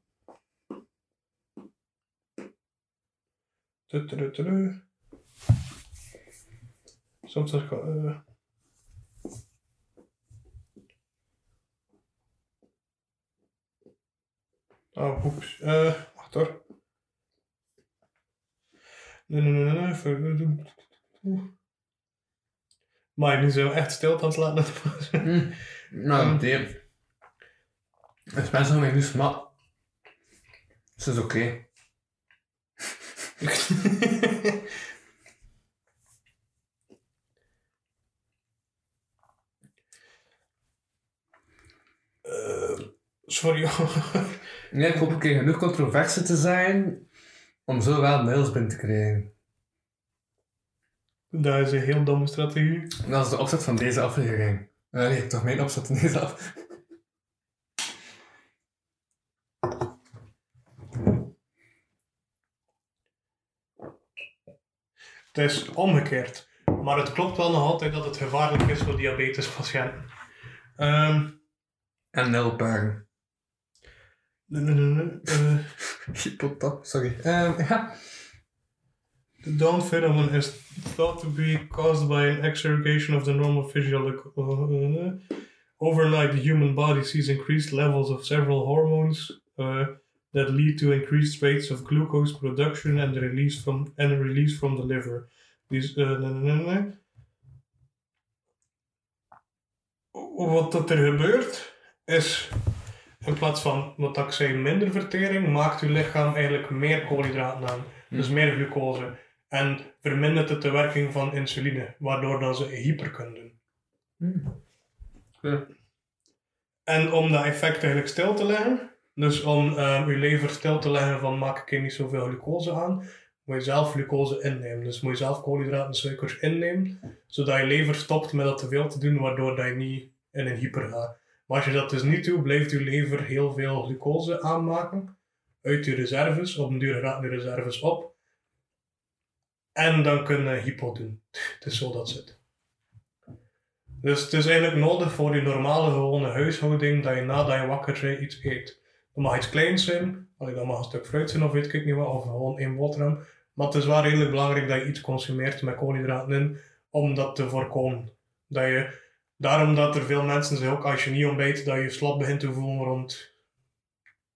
Soms is het... eh Oh, oeps. Eh, wacht hoor. Nee, nee, nee, nee. Maar nu zijn we echt stil aan het laten. Hm. Nou, deer. Het mensen van mij nu smak. Dus dat is oké. (laughs) Eh, sorry. Nee, ik hoop een keer genoeg controverse te zijn om zo wel mails binnen te krijgen. Dat is een heel domme strategie. Dat is de opzet van deze aflevering. Nee, toch mijn opzet van deze af. Het is omgekeerd. Maar het klopt wel nog altijd dat het gevaarlijk is voor diabetespatiënten. Ehm En nulbergen. nee, nee, nee, nee, eh, (laughs) Hypotap, sorry. Ehm, ja. The Down phenomenon is thought to be caused by an exaggeration of the normal physiological. uh, overnight, the human body sees increased levels of several hormones uh, that lead to increased rates of glucose production and release from and release from the liver. These, uh. Wat dat er gebeurt is, in plaats van wat ik zei, minder vertering, maakt uw lichaam eigenlijk meer koolhydraten aan. Dus meer glucose. En vermindert het de werking van insuline, waardoor dat ze hyper kunnen doen. Ja. En om dat effect eigenlijk stil te leggen, dus om ehm, je lever stil te leggen van maak ik hier niet zoveel glucose aan, moet je zelf glucose innemen. Dus moet je zelf koolhydraten en suikers innemen, zodat je lever stopt met dat te veel te doen, waardoor dat je niet in een hyper gaat. Maar als je dat dus niet doet, blijft je lever heel veel glucose aanmaken uit je reserves. Op een duur raken de reserves op. En dan kun je hypo doen. Het is zo dat zit. Dus het is eigenlijk nodig voor je normale gewone huishouding dat je nadat je wakker bent iets eet. Dat mag iets kleins zijn, dat mag een stuk fruit zijn of weet ik niet wat, of gewoon één boterham. Maar het is wel redelijk belangrijk dat je iets consumeert met koolhydraten in, om dat te voorkomen. Dat je, daarom dat er veel mensen zeggen, ook als je niet ontbijt, dat je slap begint te voelen rond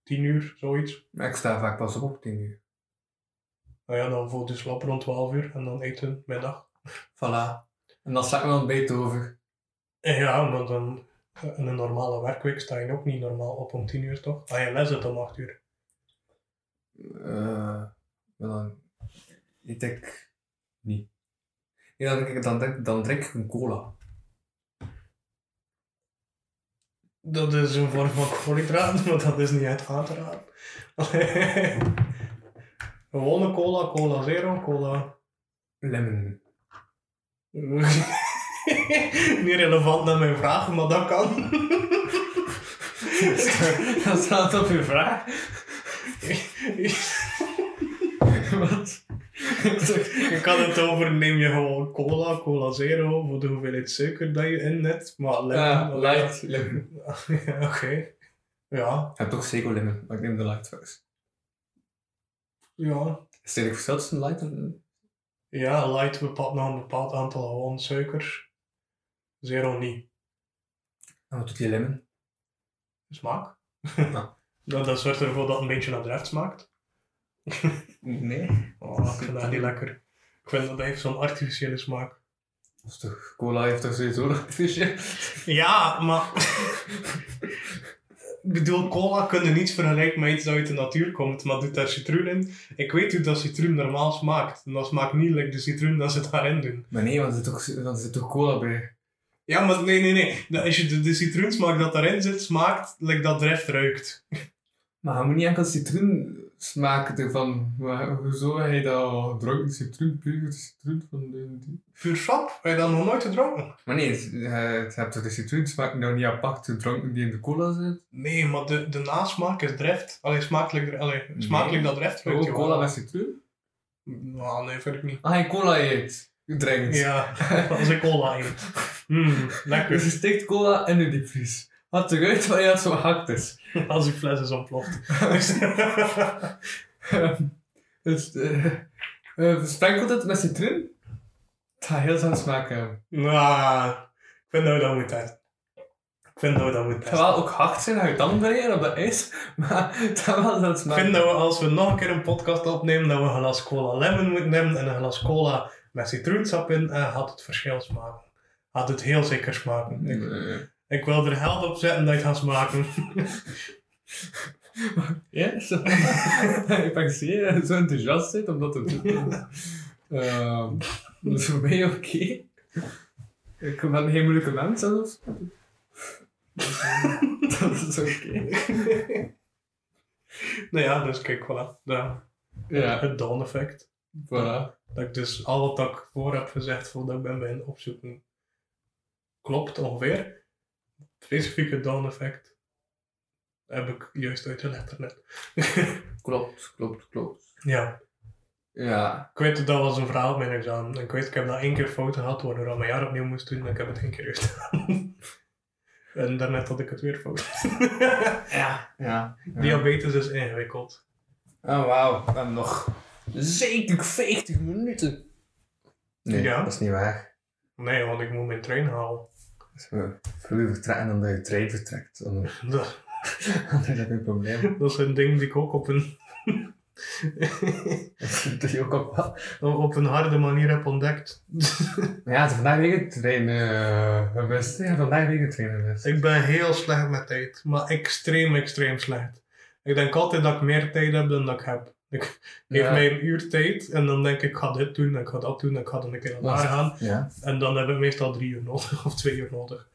10 uur, zoiets. Ik sta vaak pas op 10 uur. Nou ja, dan voelt je slap rond 12 uur en dan eten middag. (laughs) Voilà. En dan sla ik me een beetje over. En ja, maar dan in een normale werkweek sta je ook niet normaal op om 10 uur toch? Ah, je les het om 8 uur. Maar dan eet ik niet. Nee, dan, dan, drink, dan drink ik een cola. Dat is een vorm van koolhydraten, (laughs) maar dat is niet uit aan te raden. (laughs) Gewone cola, cola zero, cola. Lemon. (laughs) niet relevant naar mijn vraag, maar dat kan. dat staat op je vraag. Wat? Ik had het over, neem je gewoon cola, cola zero, voor de hoeveelheid suiker dat je in hebt. Maar lemon, Ja, light lemon. (laughs) Oké. Ja, Ik heb toch zeker lemon, maar ik neem de light first. Ja. Is er een verschil tussen light en... Ja, light bepaalt nog een bepaald aantal gewoon suikers. Zero niet. En wat doet die lemon? Smaak. Ja. (laughs) dat, dat zorgt ervoor dat het een beetje naar draft smaakt. (laughs) Nee. Oh, ik vind dat niet lekker. Ik vind dat heeft zo'n artificiële smaak. Is toch... Cola heeft toch sowieso een visje? Ja, maar... (laughs) Ik bedoel, cola kun je niet vergelijken met iets dat uit de natuur komt, maar doet daar citroen in. Ik weet hoe dat citroen normaal smaakt. En dat smaakt niet like de citroen dat ze daarin doen. Maar nee, want er zit toch, want er zit toch cola bij? Ja, maar nee, nee, nee. Als je de, de citroensmaak dat daarin zit, smaakt like dat dreft ruikt. Maar je moet niet enkel citroen smaken ervan. Maar hoezo heb je dat gedronken? Citroen, puur citroen van de... die- Puur sap? Heb je dat nog nooit gedronken? Maar nee, het- je hebt toch de citroensmaak nou niet apart gedronken die in de cola zit? Nee, maar de, de nasmaak is dreft. Allee, smakelijk, allee, smakelijk dat dreft ruikt. Oh, je cola wel. met citroen? Nou, nee, vind ik niet. Ah, je cola eet. drinkt. Ja, als ik cola eet. (laughs) Mm, lekker. Dus je steekt cola in de diepvries. Wat eruit waar het zo hard is. Als die fles is ontploft. (laughs) dus, eh uh, sprenkelt het met citroen. Het gaat heel zijn smaak hebben. Nou, ik vind dat we dat moeten testen. Ik vind dat we dat moeten Het gaat wel ook hard zijn aan je tanden breken op dat ijs, maar het gaat wel zijn smaak Ik vind dat we als we nog een keer een podcast opnemen, dat we een glas cola lemon moeten nemen en een glas cola met citroensap in en gaat het verschil smaken. Gaat het heel zeker smaken. Ik, Nee. Ik wil er geld op zetten dat het gaat smaken. (laughs) Ja, zo. (laughs) ik ben zeer zo enthousiast zit om dat te doen. Ehm, dat is voor mij oké. Ik ben geen moeilijke mens zelfs. (laughs) dat is oké. nou ja, dus kijk, voilà. Dat, Ja, Het Dawn-effect. voilà. Dat ik dus al wat ik voor heb gezegd voordat ik ben bij opzoeken klopt ongeveer. Specifieke Dawn-effect heb ik juist uitgelegd daarnet. (laughs) Klopt, klopt, klopt. ja, Ja, ik weet dat dat was een verhaal op mijn examen. En ik weet, ik heb dat één keer fout gehad, waardoor ik mijn jaar opnieuw moest doen en ik heb het één keer juist gedaan. (laughs) en daarnet had ik het weer fout. (laughs) ja, ja. Diabetes is ingewikkeld. Oh, wauw. We hebben nog zeker 50 minuten. Nee, Ja. dat is niet waar. Nee, want ik moet mijn trein halen. Vroeger vertrekken dan dat je trein vertrekt, (laughs) Dat, (laughs) dat een probleem. (laughs) dat is een ding die ik ook op een, Dat je ook op een harde manier heb ontdekt. Ja, het vandaag weer trein uh, gemist. Ja, vandaag weer trein gemist. Ik ben heel slecht met tijd, maar extreem, extreem slecht. Ik denk altijd dat ik meer tijd heb dan dat ik heb. Ik geef Ja. mij een uur tijd en dan denk ik, ik ga dit doen, en ik ga dat doen, en ik ga dan een keer naar gaan. Ja. En dan heb ik meestal drie uur nodig, (laughs) of twee uur nodig.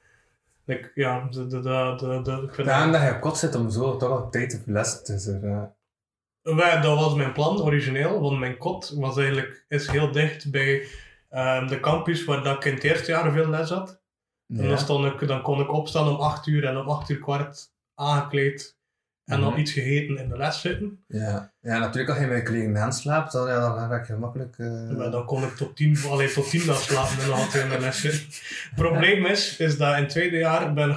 Ik, ja, de, de, de, de, ik Daarom dat je op kot zit om zo toch op tijd te verlessen. Dus er, uh... Dat was mijn plan origineel, want mijn kot was eigenlijk, is heel dicht bij ehm, de campus waar dat ik in het eerste jaar veel les had. En dan, stond ik, dan kon ik opstaan om 8 uur en om 8 uur kwart aangekleed en dan Mhm. iets gegeten in de les zitten. Ja. ja, natuurlijk als je met je collega aanslaapt, dan, ja, dan raak je gemakkelijk... eh, Maar dan kon ik tot 10, alleen tot 10 slapen en dan had ik in de les zitten. Het probleem is, is dat in het tweede jaar ben,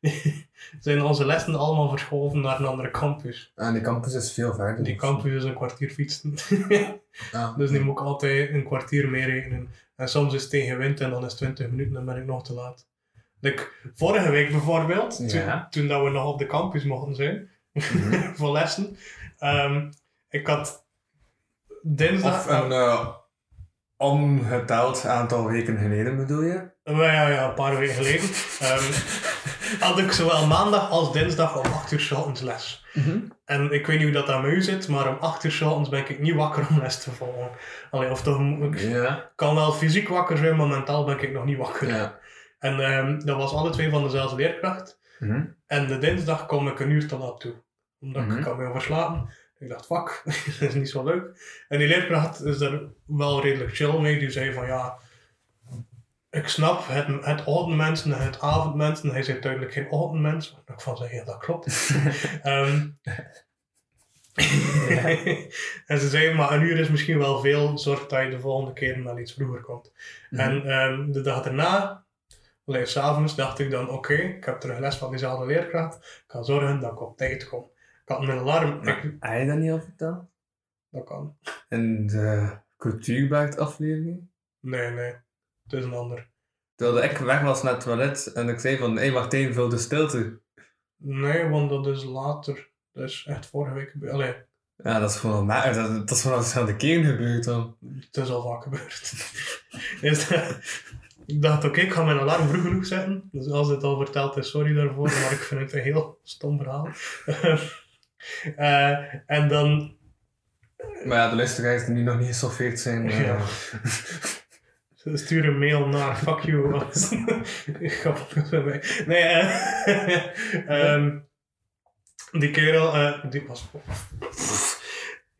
(laughs) zijn onze lessen allemaal verschoven naar een andere campus. En die campus is veel verder. Die campus is een kwartier fietsen. Ja. (laughs) Dus nu moet ik altijd een kwartier meerekenen. En soms is het tegen wind en dan is het 20 minuten en dan ben ik nog te laat. Like, vorige week bijvoorbeeld, toen, Ja. toen dat we nog op de campus mochten zijn, Mhm. (laughs) voor lessen. ehm, ik had dinsdag... Of een uh, ongeteld aantal weken geleden bedoel je? Ja, ja, ja, een paar weken geleden. (laughs) ehm, had ik zowel maandag als dinsdag om 8 uur ochtends les. En ik weet niet hoe dat aan u zit, maar om 8 uur ochtends ben ik niet wakker om les te volgen. Allee, of toch, ik kan wel fysiek wakker zijn, maar mentaal ben ik nog niet wakker. En ehm, dat was alle twee van dezelfde leerkracht. Mhm. En de dinsdag kom ik een uur te laat toe. Omdat Mhm. ik kan me overslapen. Ik dacht, fuck, (laughs) dat is niet zo leuk. En die leerkracht is er wel redelijk chill mee. Die zei van, ja, ik snap het, het ochtendmensen en het avondmensen. Hij zei duidelijk geen ochtendmens. Maar ik van zei, ja, dat klopt. (laughs) Ehm, (laughs) en ze zei, maar een uur is misschien wel veel. Zorg dat je de volgende keer wel iets vroeger komt. Mhm. En ehm, de dag erna, alleen s'avonds, dacht ik dan: oké, ik heb terug les van diezelfde leerkracht. Ik ga zorgen dat ik op tijd kom. Ik had mijn alarm. Ik, Heb je dat niet al verteld? dat kan. In de cultuurbaard aflevering? Nee, nee. Het is een ander. Terwijl ik weg was naar het toilet en ik zei van, hé hey, Martijn, vul de stilte. Nee, want dat is later. Dat is echt vorige week gebeurd. Allee, Ja, dat is gewoon, maar, dat, dat is gewoon aan de keren gebeurd dan. het is al vaak gebeurd. (laughs) Is dat- ik dacht: oké, ik ga mijn alarm vroeg genoeg zetten. Dus als het al verteld is, sorry daarvoor. Maar ik vind het een heel stom verhaal. (laughs) Eh, en dan Maar ja, de luisteraars die nu nog niet gesoffeerd zijn. eh, Ja. Stuur een mail naar fuck you. (laughs) Grappig bij mij. Nee, eh, (laughs) ehm, die kerel, die was.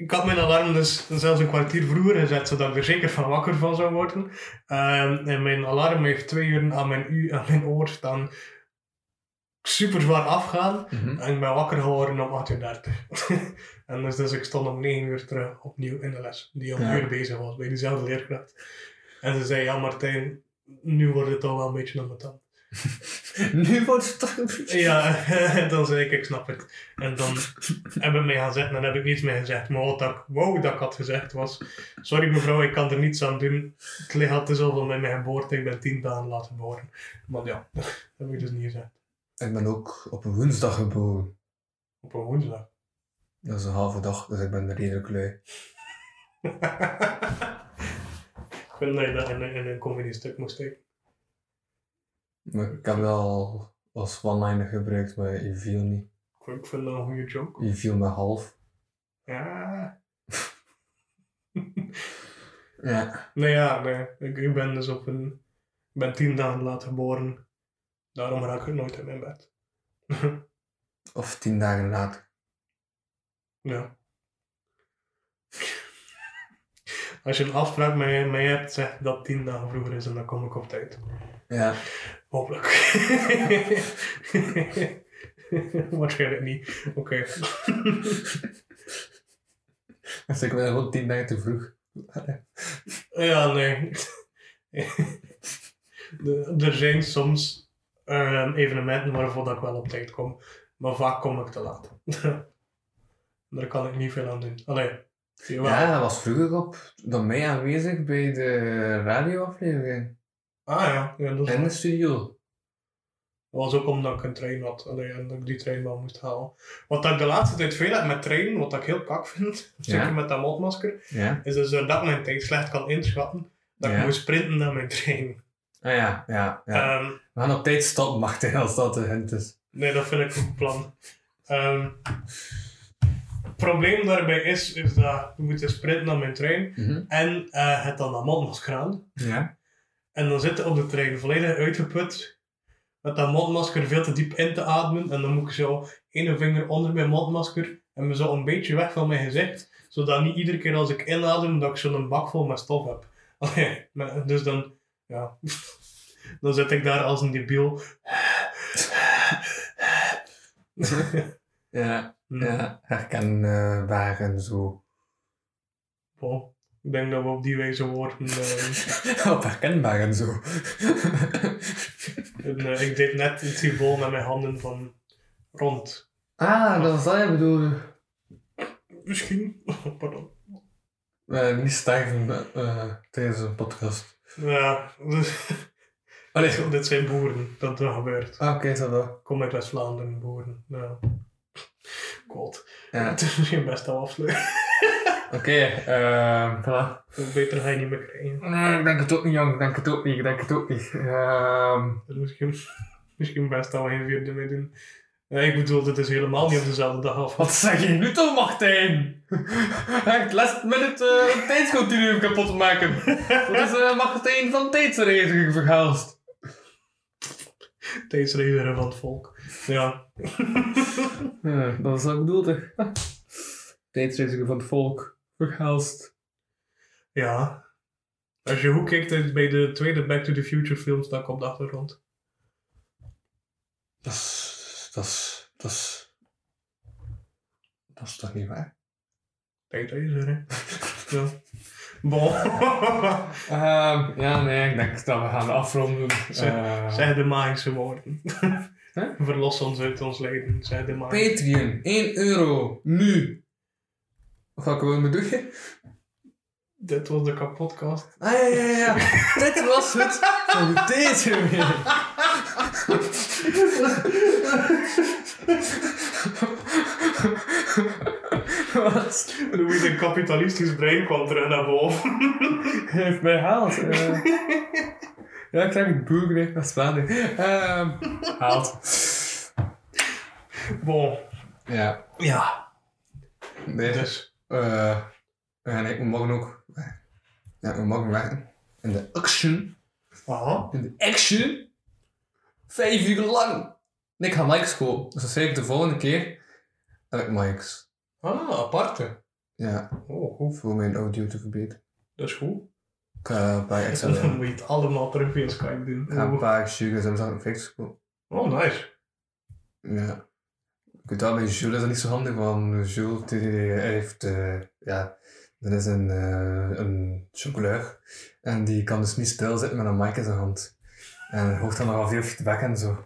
Ik had mijn alarm dus zelfs een kwartier vroeger gezet, zodat ik er zeker van wakker van zou worden. Ehm, en mijn alarm heeft twee uur aan mijn, u, aan mijn oor staan super zwaar afgaan. mhm. En ik ben wakker geworden om 8 uur 30. (laughs) en dus, dus ik stond om 9 uur terug opnieuw in de les. Die al een Ja. uur bezig was bij diezelfde leerkracht. En ze zei, ja Martijn, nu wordt het al wel een beetje ambetant. (laughs) Nu wordt het toch een. Ja, (laughs) dan zei ik, ik snap het. En dan hebben we mij en heb ik niets meer gezegd. Maar wat ik wou dat ik had gezegd was, sorry mevrouw, ik kan er niets aan doen. Het ligt al te zoveel met mijn geboorte, ik ben tien dagen laten geboren. Maar ja, dat heb ik dus niet gezegd. Ik ben ook op een woensdag geboren. Op een woensdag. Dat is een halve dag, dus ik ben redelijk lui. (laughs) ik vind dat je dat in, een- in een comedy stuk moest steken. Maar ik heb wel als one-liner gebruikt, maar je viel niet. Ik vind- Ik vind dat een goede joke. Je viel maar half. Ja. (laughs) Ja. Nee, ja, nee. Ik, ik ben dus op een... Ik ben tien dagen later geboren. Daarom raak ik nooit in mijn bed. (laughs) Of tien dagen later. Ja. Als je een afspraak met je hebt, zeg dat tien dagen vroeger is en dan kom ik op tijd. Ja. Hopelijk. (laughs) Waarschijnlijk niet. Oké. Dus ik ben gewoon tien dagen te vroeg. (laughs) Ja, nee. De- er zijn soms ehm, evenementen waarvoor dat ik wel op tijd kom, maar vaak kom ik te laat. (laughs) Daar kan ik niet veel aan doen. Allee, jawel. Ja, hij was vroeger op dan mij aanwezig bij de radioaflevering. Ah ja, ja dat, waar. de studio. dat was ook omdat ik een trein had allee, en dat ik die trein wel moest halen. Wat ik de laatste tijd veel heb met treinen, wat ik heel kak vind, (laughs) zeker met dat mondmasker, Ja. is dus dat mijn tijd slecht kan inschatten, dat Ja. ik moet sprinten naar mijn trein. Ah ja, ja, ja. Ehm, We gaan op tijd stoppen, Martijn, als dat de hint is. Nee, dat vind ik een goed plan. Ehm, het probleem daarbij is, is dat we moeten sprinten naar mijn trein Mhm. en eh het dan dat mondmasker aan. Ja. En dan zitten op de trein volledig uitgeput, met dat mondmasker veel te diep in te ademen. En dan moet ik zo ene vinger onder mijn mondmasker en me zo een beetje weg van mijn gezicht, zodat niet iedere keer als ik inadem, dat ik zo'n bak vol met stof heb. (laughs) Allee, maar- dus dan, ja, (laughs) dan zit ik daar als een debiel. (laughs) Ja, Hm. ja. herkenbaar en zo. Ik denk dat we op die wijze woorden. eh, (laughs) Op herkenbaar en zo. en, eh, ik deed net het symbool met mijn handen van rond. ah, dat was dat je bedoelde. Misschien. (laughs) Pardon. Niet sterven eh, tijdens een podcast. Ja, dus, (laughs) Allee, dit zijn boeren dat dat gebeurt. ah, oké, zo wel. Ik kom uit West-Vlaanderen, boeren. Ja. God. Ja. Het is misschien best wel afsluiten. Oké, ehm, voilà. Beter ga je niet meer krijgen. Nee, ik denk het ook niet, jong. Ik denk het ook niet. Ik denk het ook niet. Ehm, Dus (laughs) misschien, misschien best we geen vierde mee doen. Ja, ik bedoel, dit is helemaal niet op dezelfde dag af. wat zeg je nu toch, Martijn? (laughs) Echt last minute uh, tijdscontinuum kapot te maken. Dat is eh, Martijn van tijdsreiziger verhaalst. Tijdsreiziger van het volk. Ja. Ja, dat is wat ik bedoelde. (laughs) Tijdsreiziger van het volk. Verhaalst. Ja. Als je goed kijkt is bij de tweede Back to the Future film sta ik op de achtergrond. Dat is... Dat is... Dat is... Dat is toch niet waar? Tijdreiziger, hè? (laughs) ja. Bon. (laughs) Ehm, ja, nee, ik denk dat we gaan afronden. Zeg- Zeg de magische woorden. Huh? (laughs) Verlos ons uit ons lijden. Zeg de magische Patreon, 1 euro, nu. Welke wil me doen? Dit was de kapotkast. Ah ja, ja, ja. Dit was het voor deze week. Wat? Louis, een kapitalistisch brein kwam terug naar boven. Hij heeft mij gehaald. eh. ja, ik zeg het boer, is Vlaanderen. Ehm haalt. Bon. Ja, Ja. nee. Dus. Eh, en ik, we mogen ook... Ja, we mogen werken. In de action. Aha. in de action. Vijf uur lang. En ik ga mics kopen. Dus dan zeg ik de volgende keer. Heb ik mics. Ah, aparte. Ja, Oh, goed. voor mijn audio te verbeteren. Dat is goed. Ik ga een paar (laughs) extra... Dan ik moet je het allemaal terug via Skype doen. ga een Oh, paar sugars en zaken fixen kopen. oh nice. Ja. Wel, bij Jules is dat niet zo handig, want Jules die heeft... eh, ja, Dat is een, eh een chocoluig. En die kan dus niet stilzitten met een mic in zijn hand. En hoort dan nogal veel feedback en zo.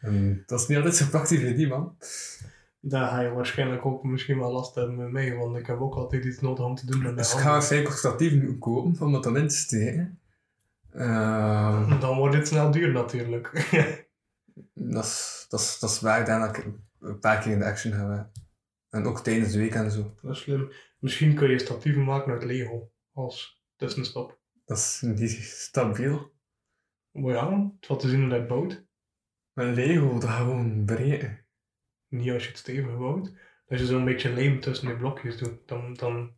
En dat is niet altijd zo praktisch voor die man. Daar ga je waarschijnlijk ook misschien wel last hebben mij, want ik heb ook altijd iets nodig om te doen met Dus ik ga waarschijnlijk ook statief kopen om dat dan in te steken. Ehm, Dan wordt het snel duur natuurlijk. (laughs) dat, is, dat, is, dat is waar denk ik een paar keer in de action heb. En ook tijdens de week en zo. dat is slim. Misschien kun je statieven maken uit Lego als tussenstap. Dat is niet stabiel. Maar ja, het valt te zien hoe dat bouwt. Met Lego, dat gewoon breken. Niet als je het stevig bouwt. Als je zo'n beetje lijm tussen die blokjes doet, dan, dan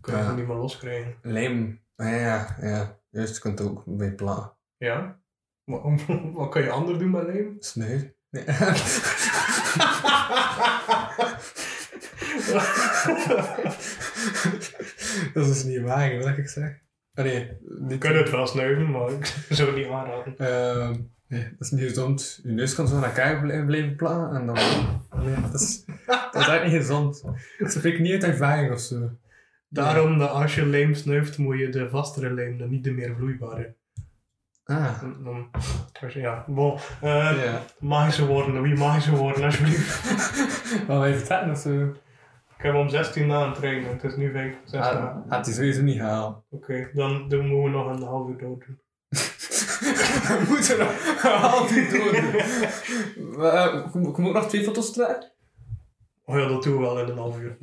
kun je Ja. het niet meer loskrijgen. Lijm. Ah, ja, ja, ja. Juist, je kunt ook bij platen. Ja? Maar, (laughs) wat kan je anders doen met lijm? Sneu. Nee. (laughs) dat is niet waar, wat ik zeg. Ah, nee, Je niet. kunt het wel snuiven, maar ik (laughs) zou het niet aanraden. Ehm, nee, dat is niet gezond. Je neus kan zo naar elkaar blijven, platen en dan... Nee, dat is, dat is eigenlijk niet gezond. Ik spreek niet uit ervaring of zo. Daarom dat als je lijm snuift, moet je de vastere lijm, dan niet de meer vloeibare. Ah, Dan, ja, bon. Eh, ja. Magische woorden, wie magische woorden, alsjeblieft. (laughs) Wat je vertellen of zo? Ik heb om 16 na een trainen, het is nu 5, 6 Ah, na. Gaat hij sowieso niet halen. Oké, dan, dan moeten we nog een half uur dood doen. (laughs) We moeten nog een half uur doen. (laughs) Eh, Kom kom ook nog twee foto's trekken? Oh ja, dat doen we wel in een half uur.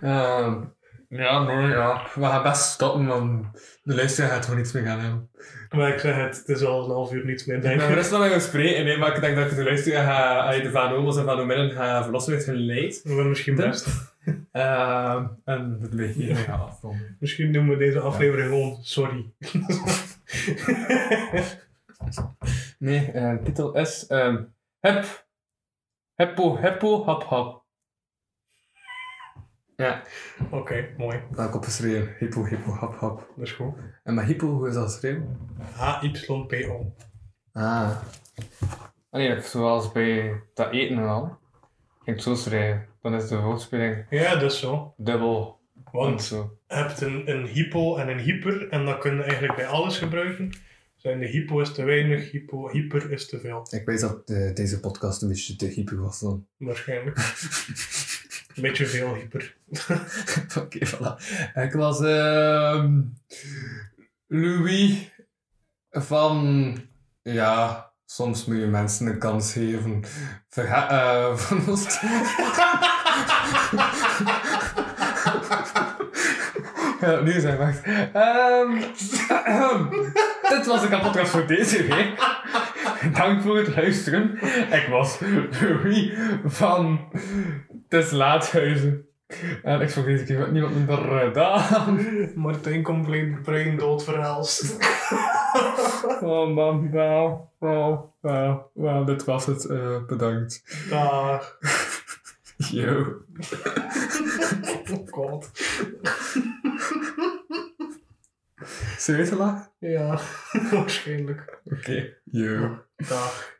Ehm, ja, nee, ja. We gaan best stoppen, want de luisteraar gaat gewoon niets meer gaan hebben. maar ik zeg het, het is al een half uur niets meer, Ik denk ben ik. best wel met gaan spreken, nee, maar ik denk dat ik de luisteraar ga, allee, de Van Omels en Van Omidden ga verlossen uit hun leed. We misschien best. (laughs) Ehm, en dat weet je afronden. (laughs) Misschien noemen we deze aflevering gewoon sorry. (laughs) Nee, eh, de titel is ehm Hep. Heppo, heppo, hap, hap. Ja, Oké, mooi. dat heb ik opgeschreven. Hippo, hippo, hap, hap. Dat is goed. En met hippo, hoe is dat geschreven? H-Y-P-O. Ah. Ah nee, zoals bij dat eten en al. Ging het zo schrijven. Dan is de woordspeling Ja, dat is zo. dubbel. Want zo. je hebt een, een hypo en een hyper en dat kun je eigenlijk bij alles gebruiken. Zijn de hypo is te weinig, hypo, hyper is te veel. Ik weet dat eh, deze podcast een beetje te hyper was dan. Waarschijnlijk. (laughs) Een beetje veel hyper. (laughs) Oké, voilà. Ik was ehm Louis van... Ja, soms moet je mensen een kans geven. Verga eh, (laughs) van ons... (laughs) Ja, nu zijn wacht. Ehm, (clears throat) dit was de kapotkast voor deze week. Dank voor het luisteren. Ik was Louis van des Laathuizen. En ik deze keer met niemand minder gedaan. Martijn compleet brain dood verhelst. (laughs) Oh man, wauw, wauw, wauw, wauw, dit was het. eh, bedankt. Dag. (laughs) Yo. Oh god. We lachen? Ja, (laughs) waarschijnlijk. Oké. Yo. Dag.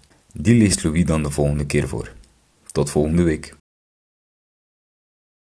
Die leest Louis dan de volgende keer voor. Tot volgende week.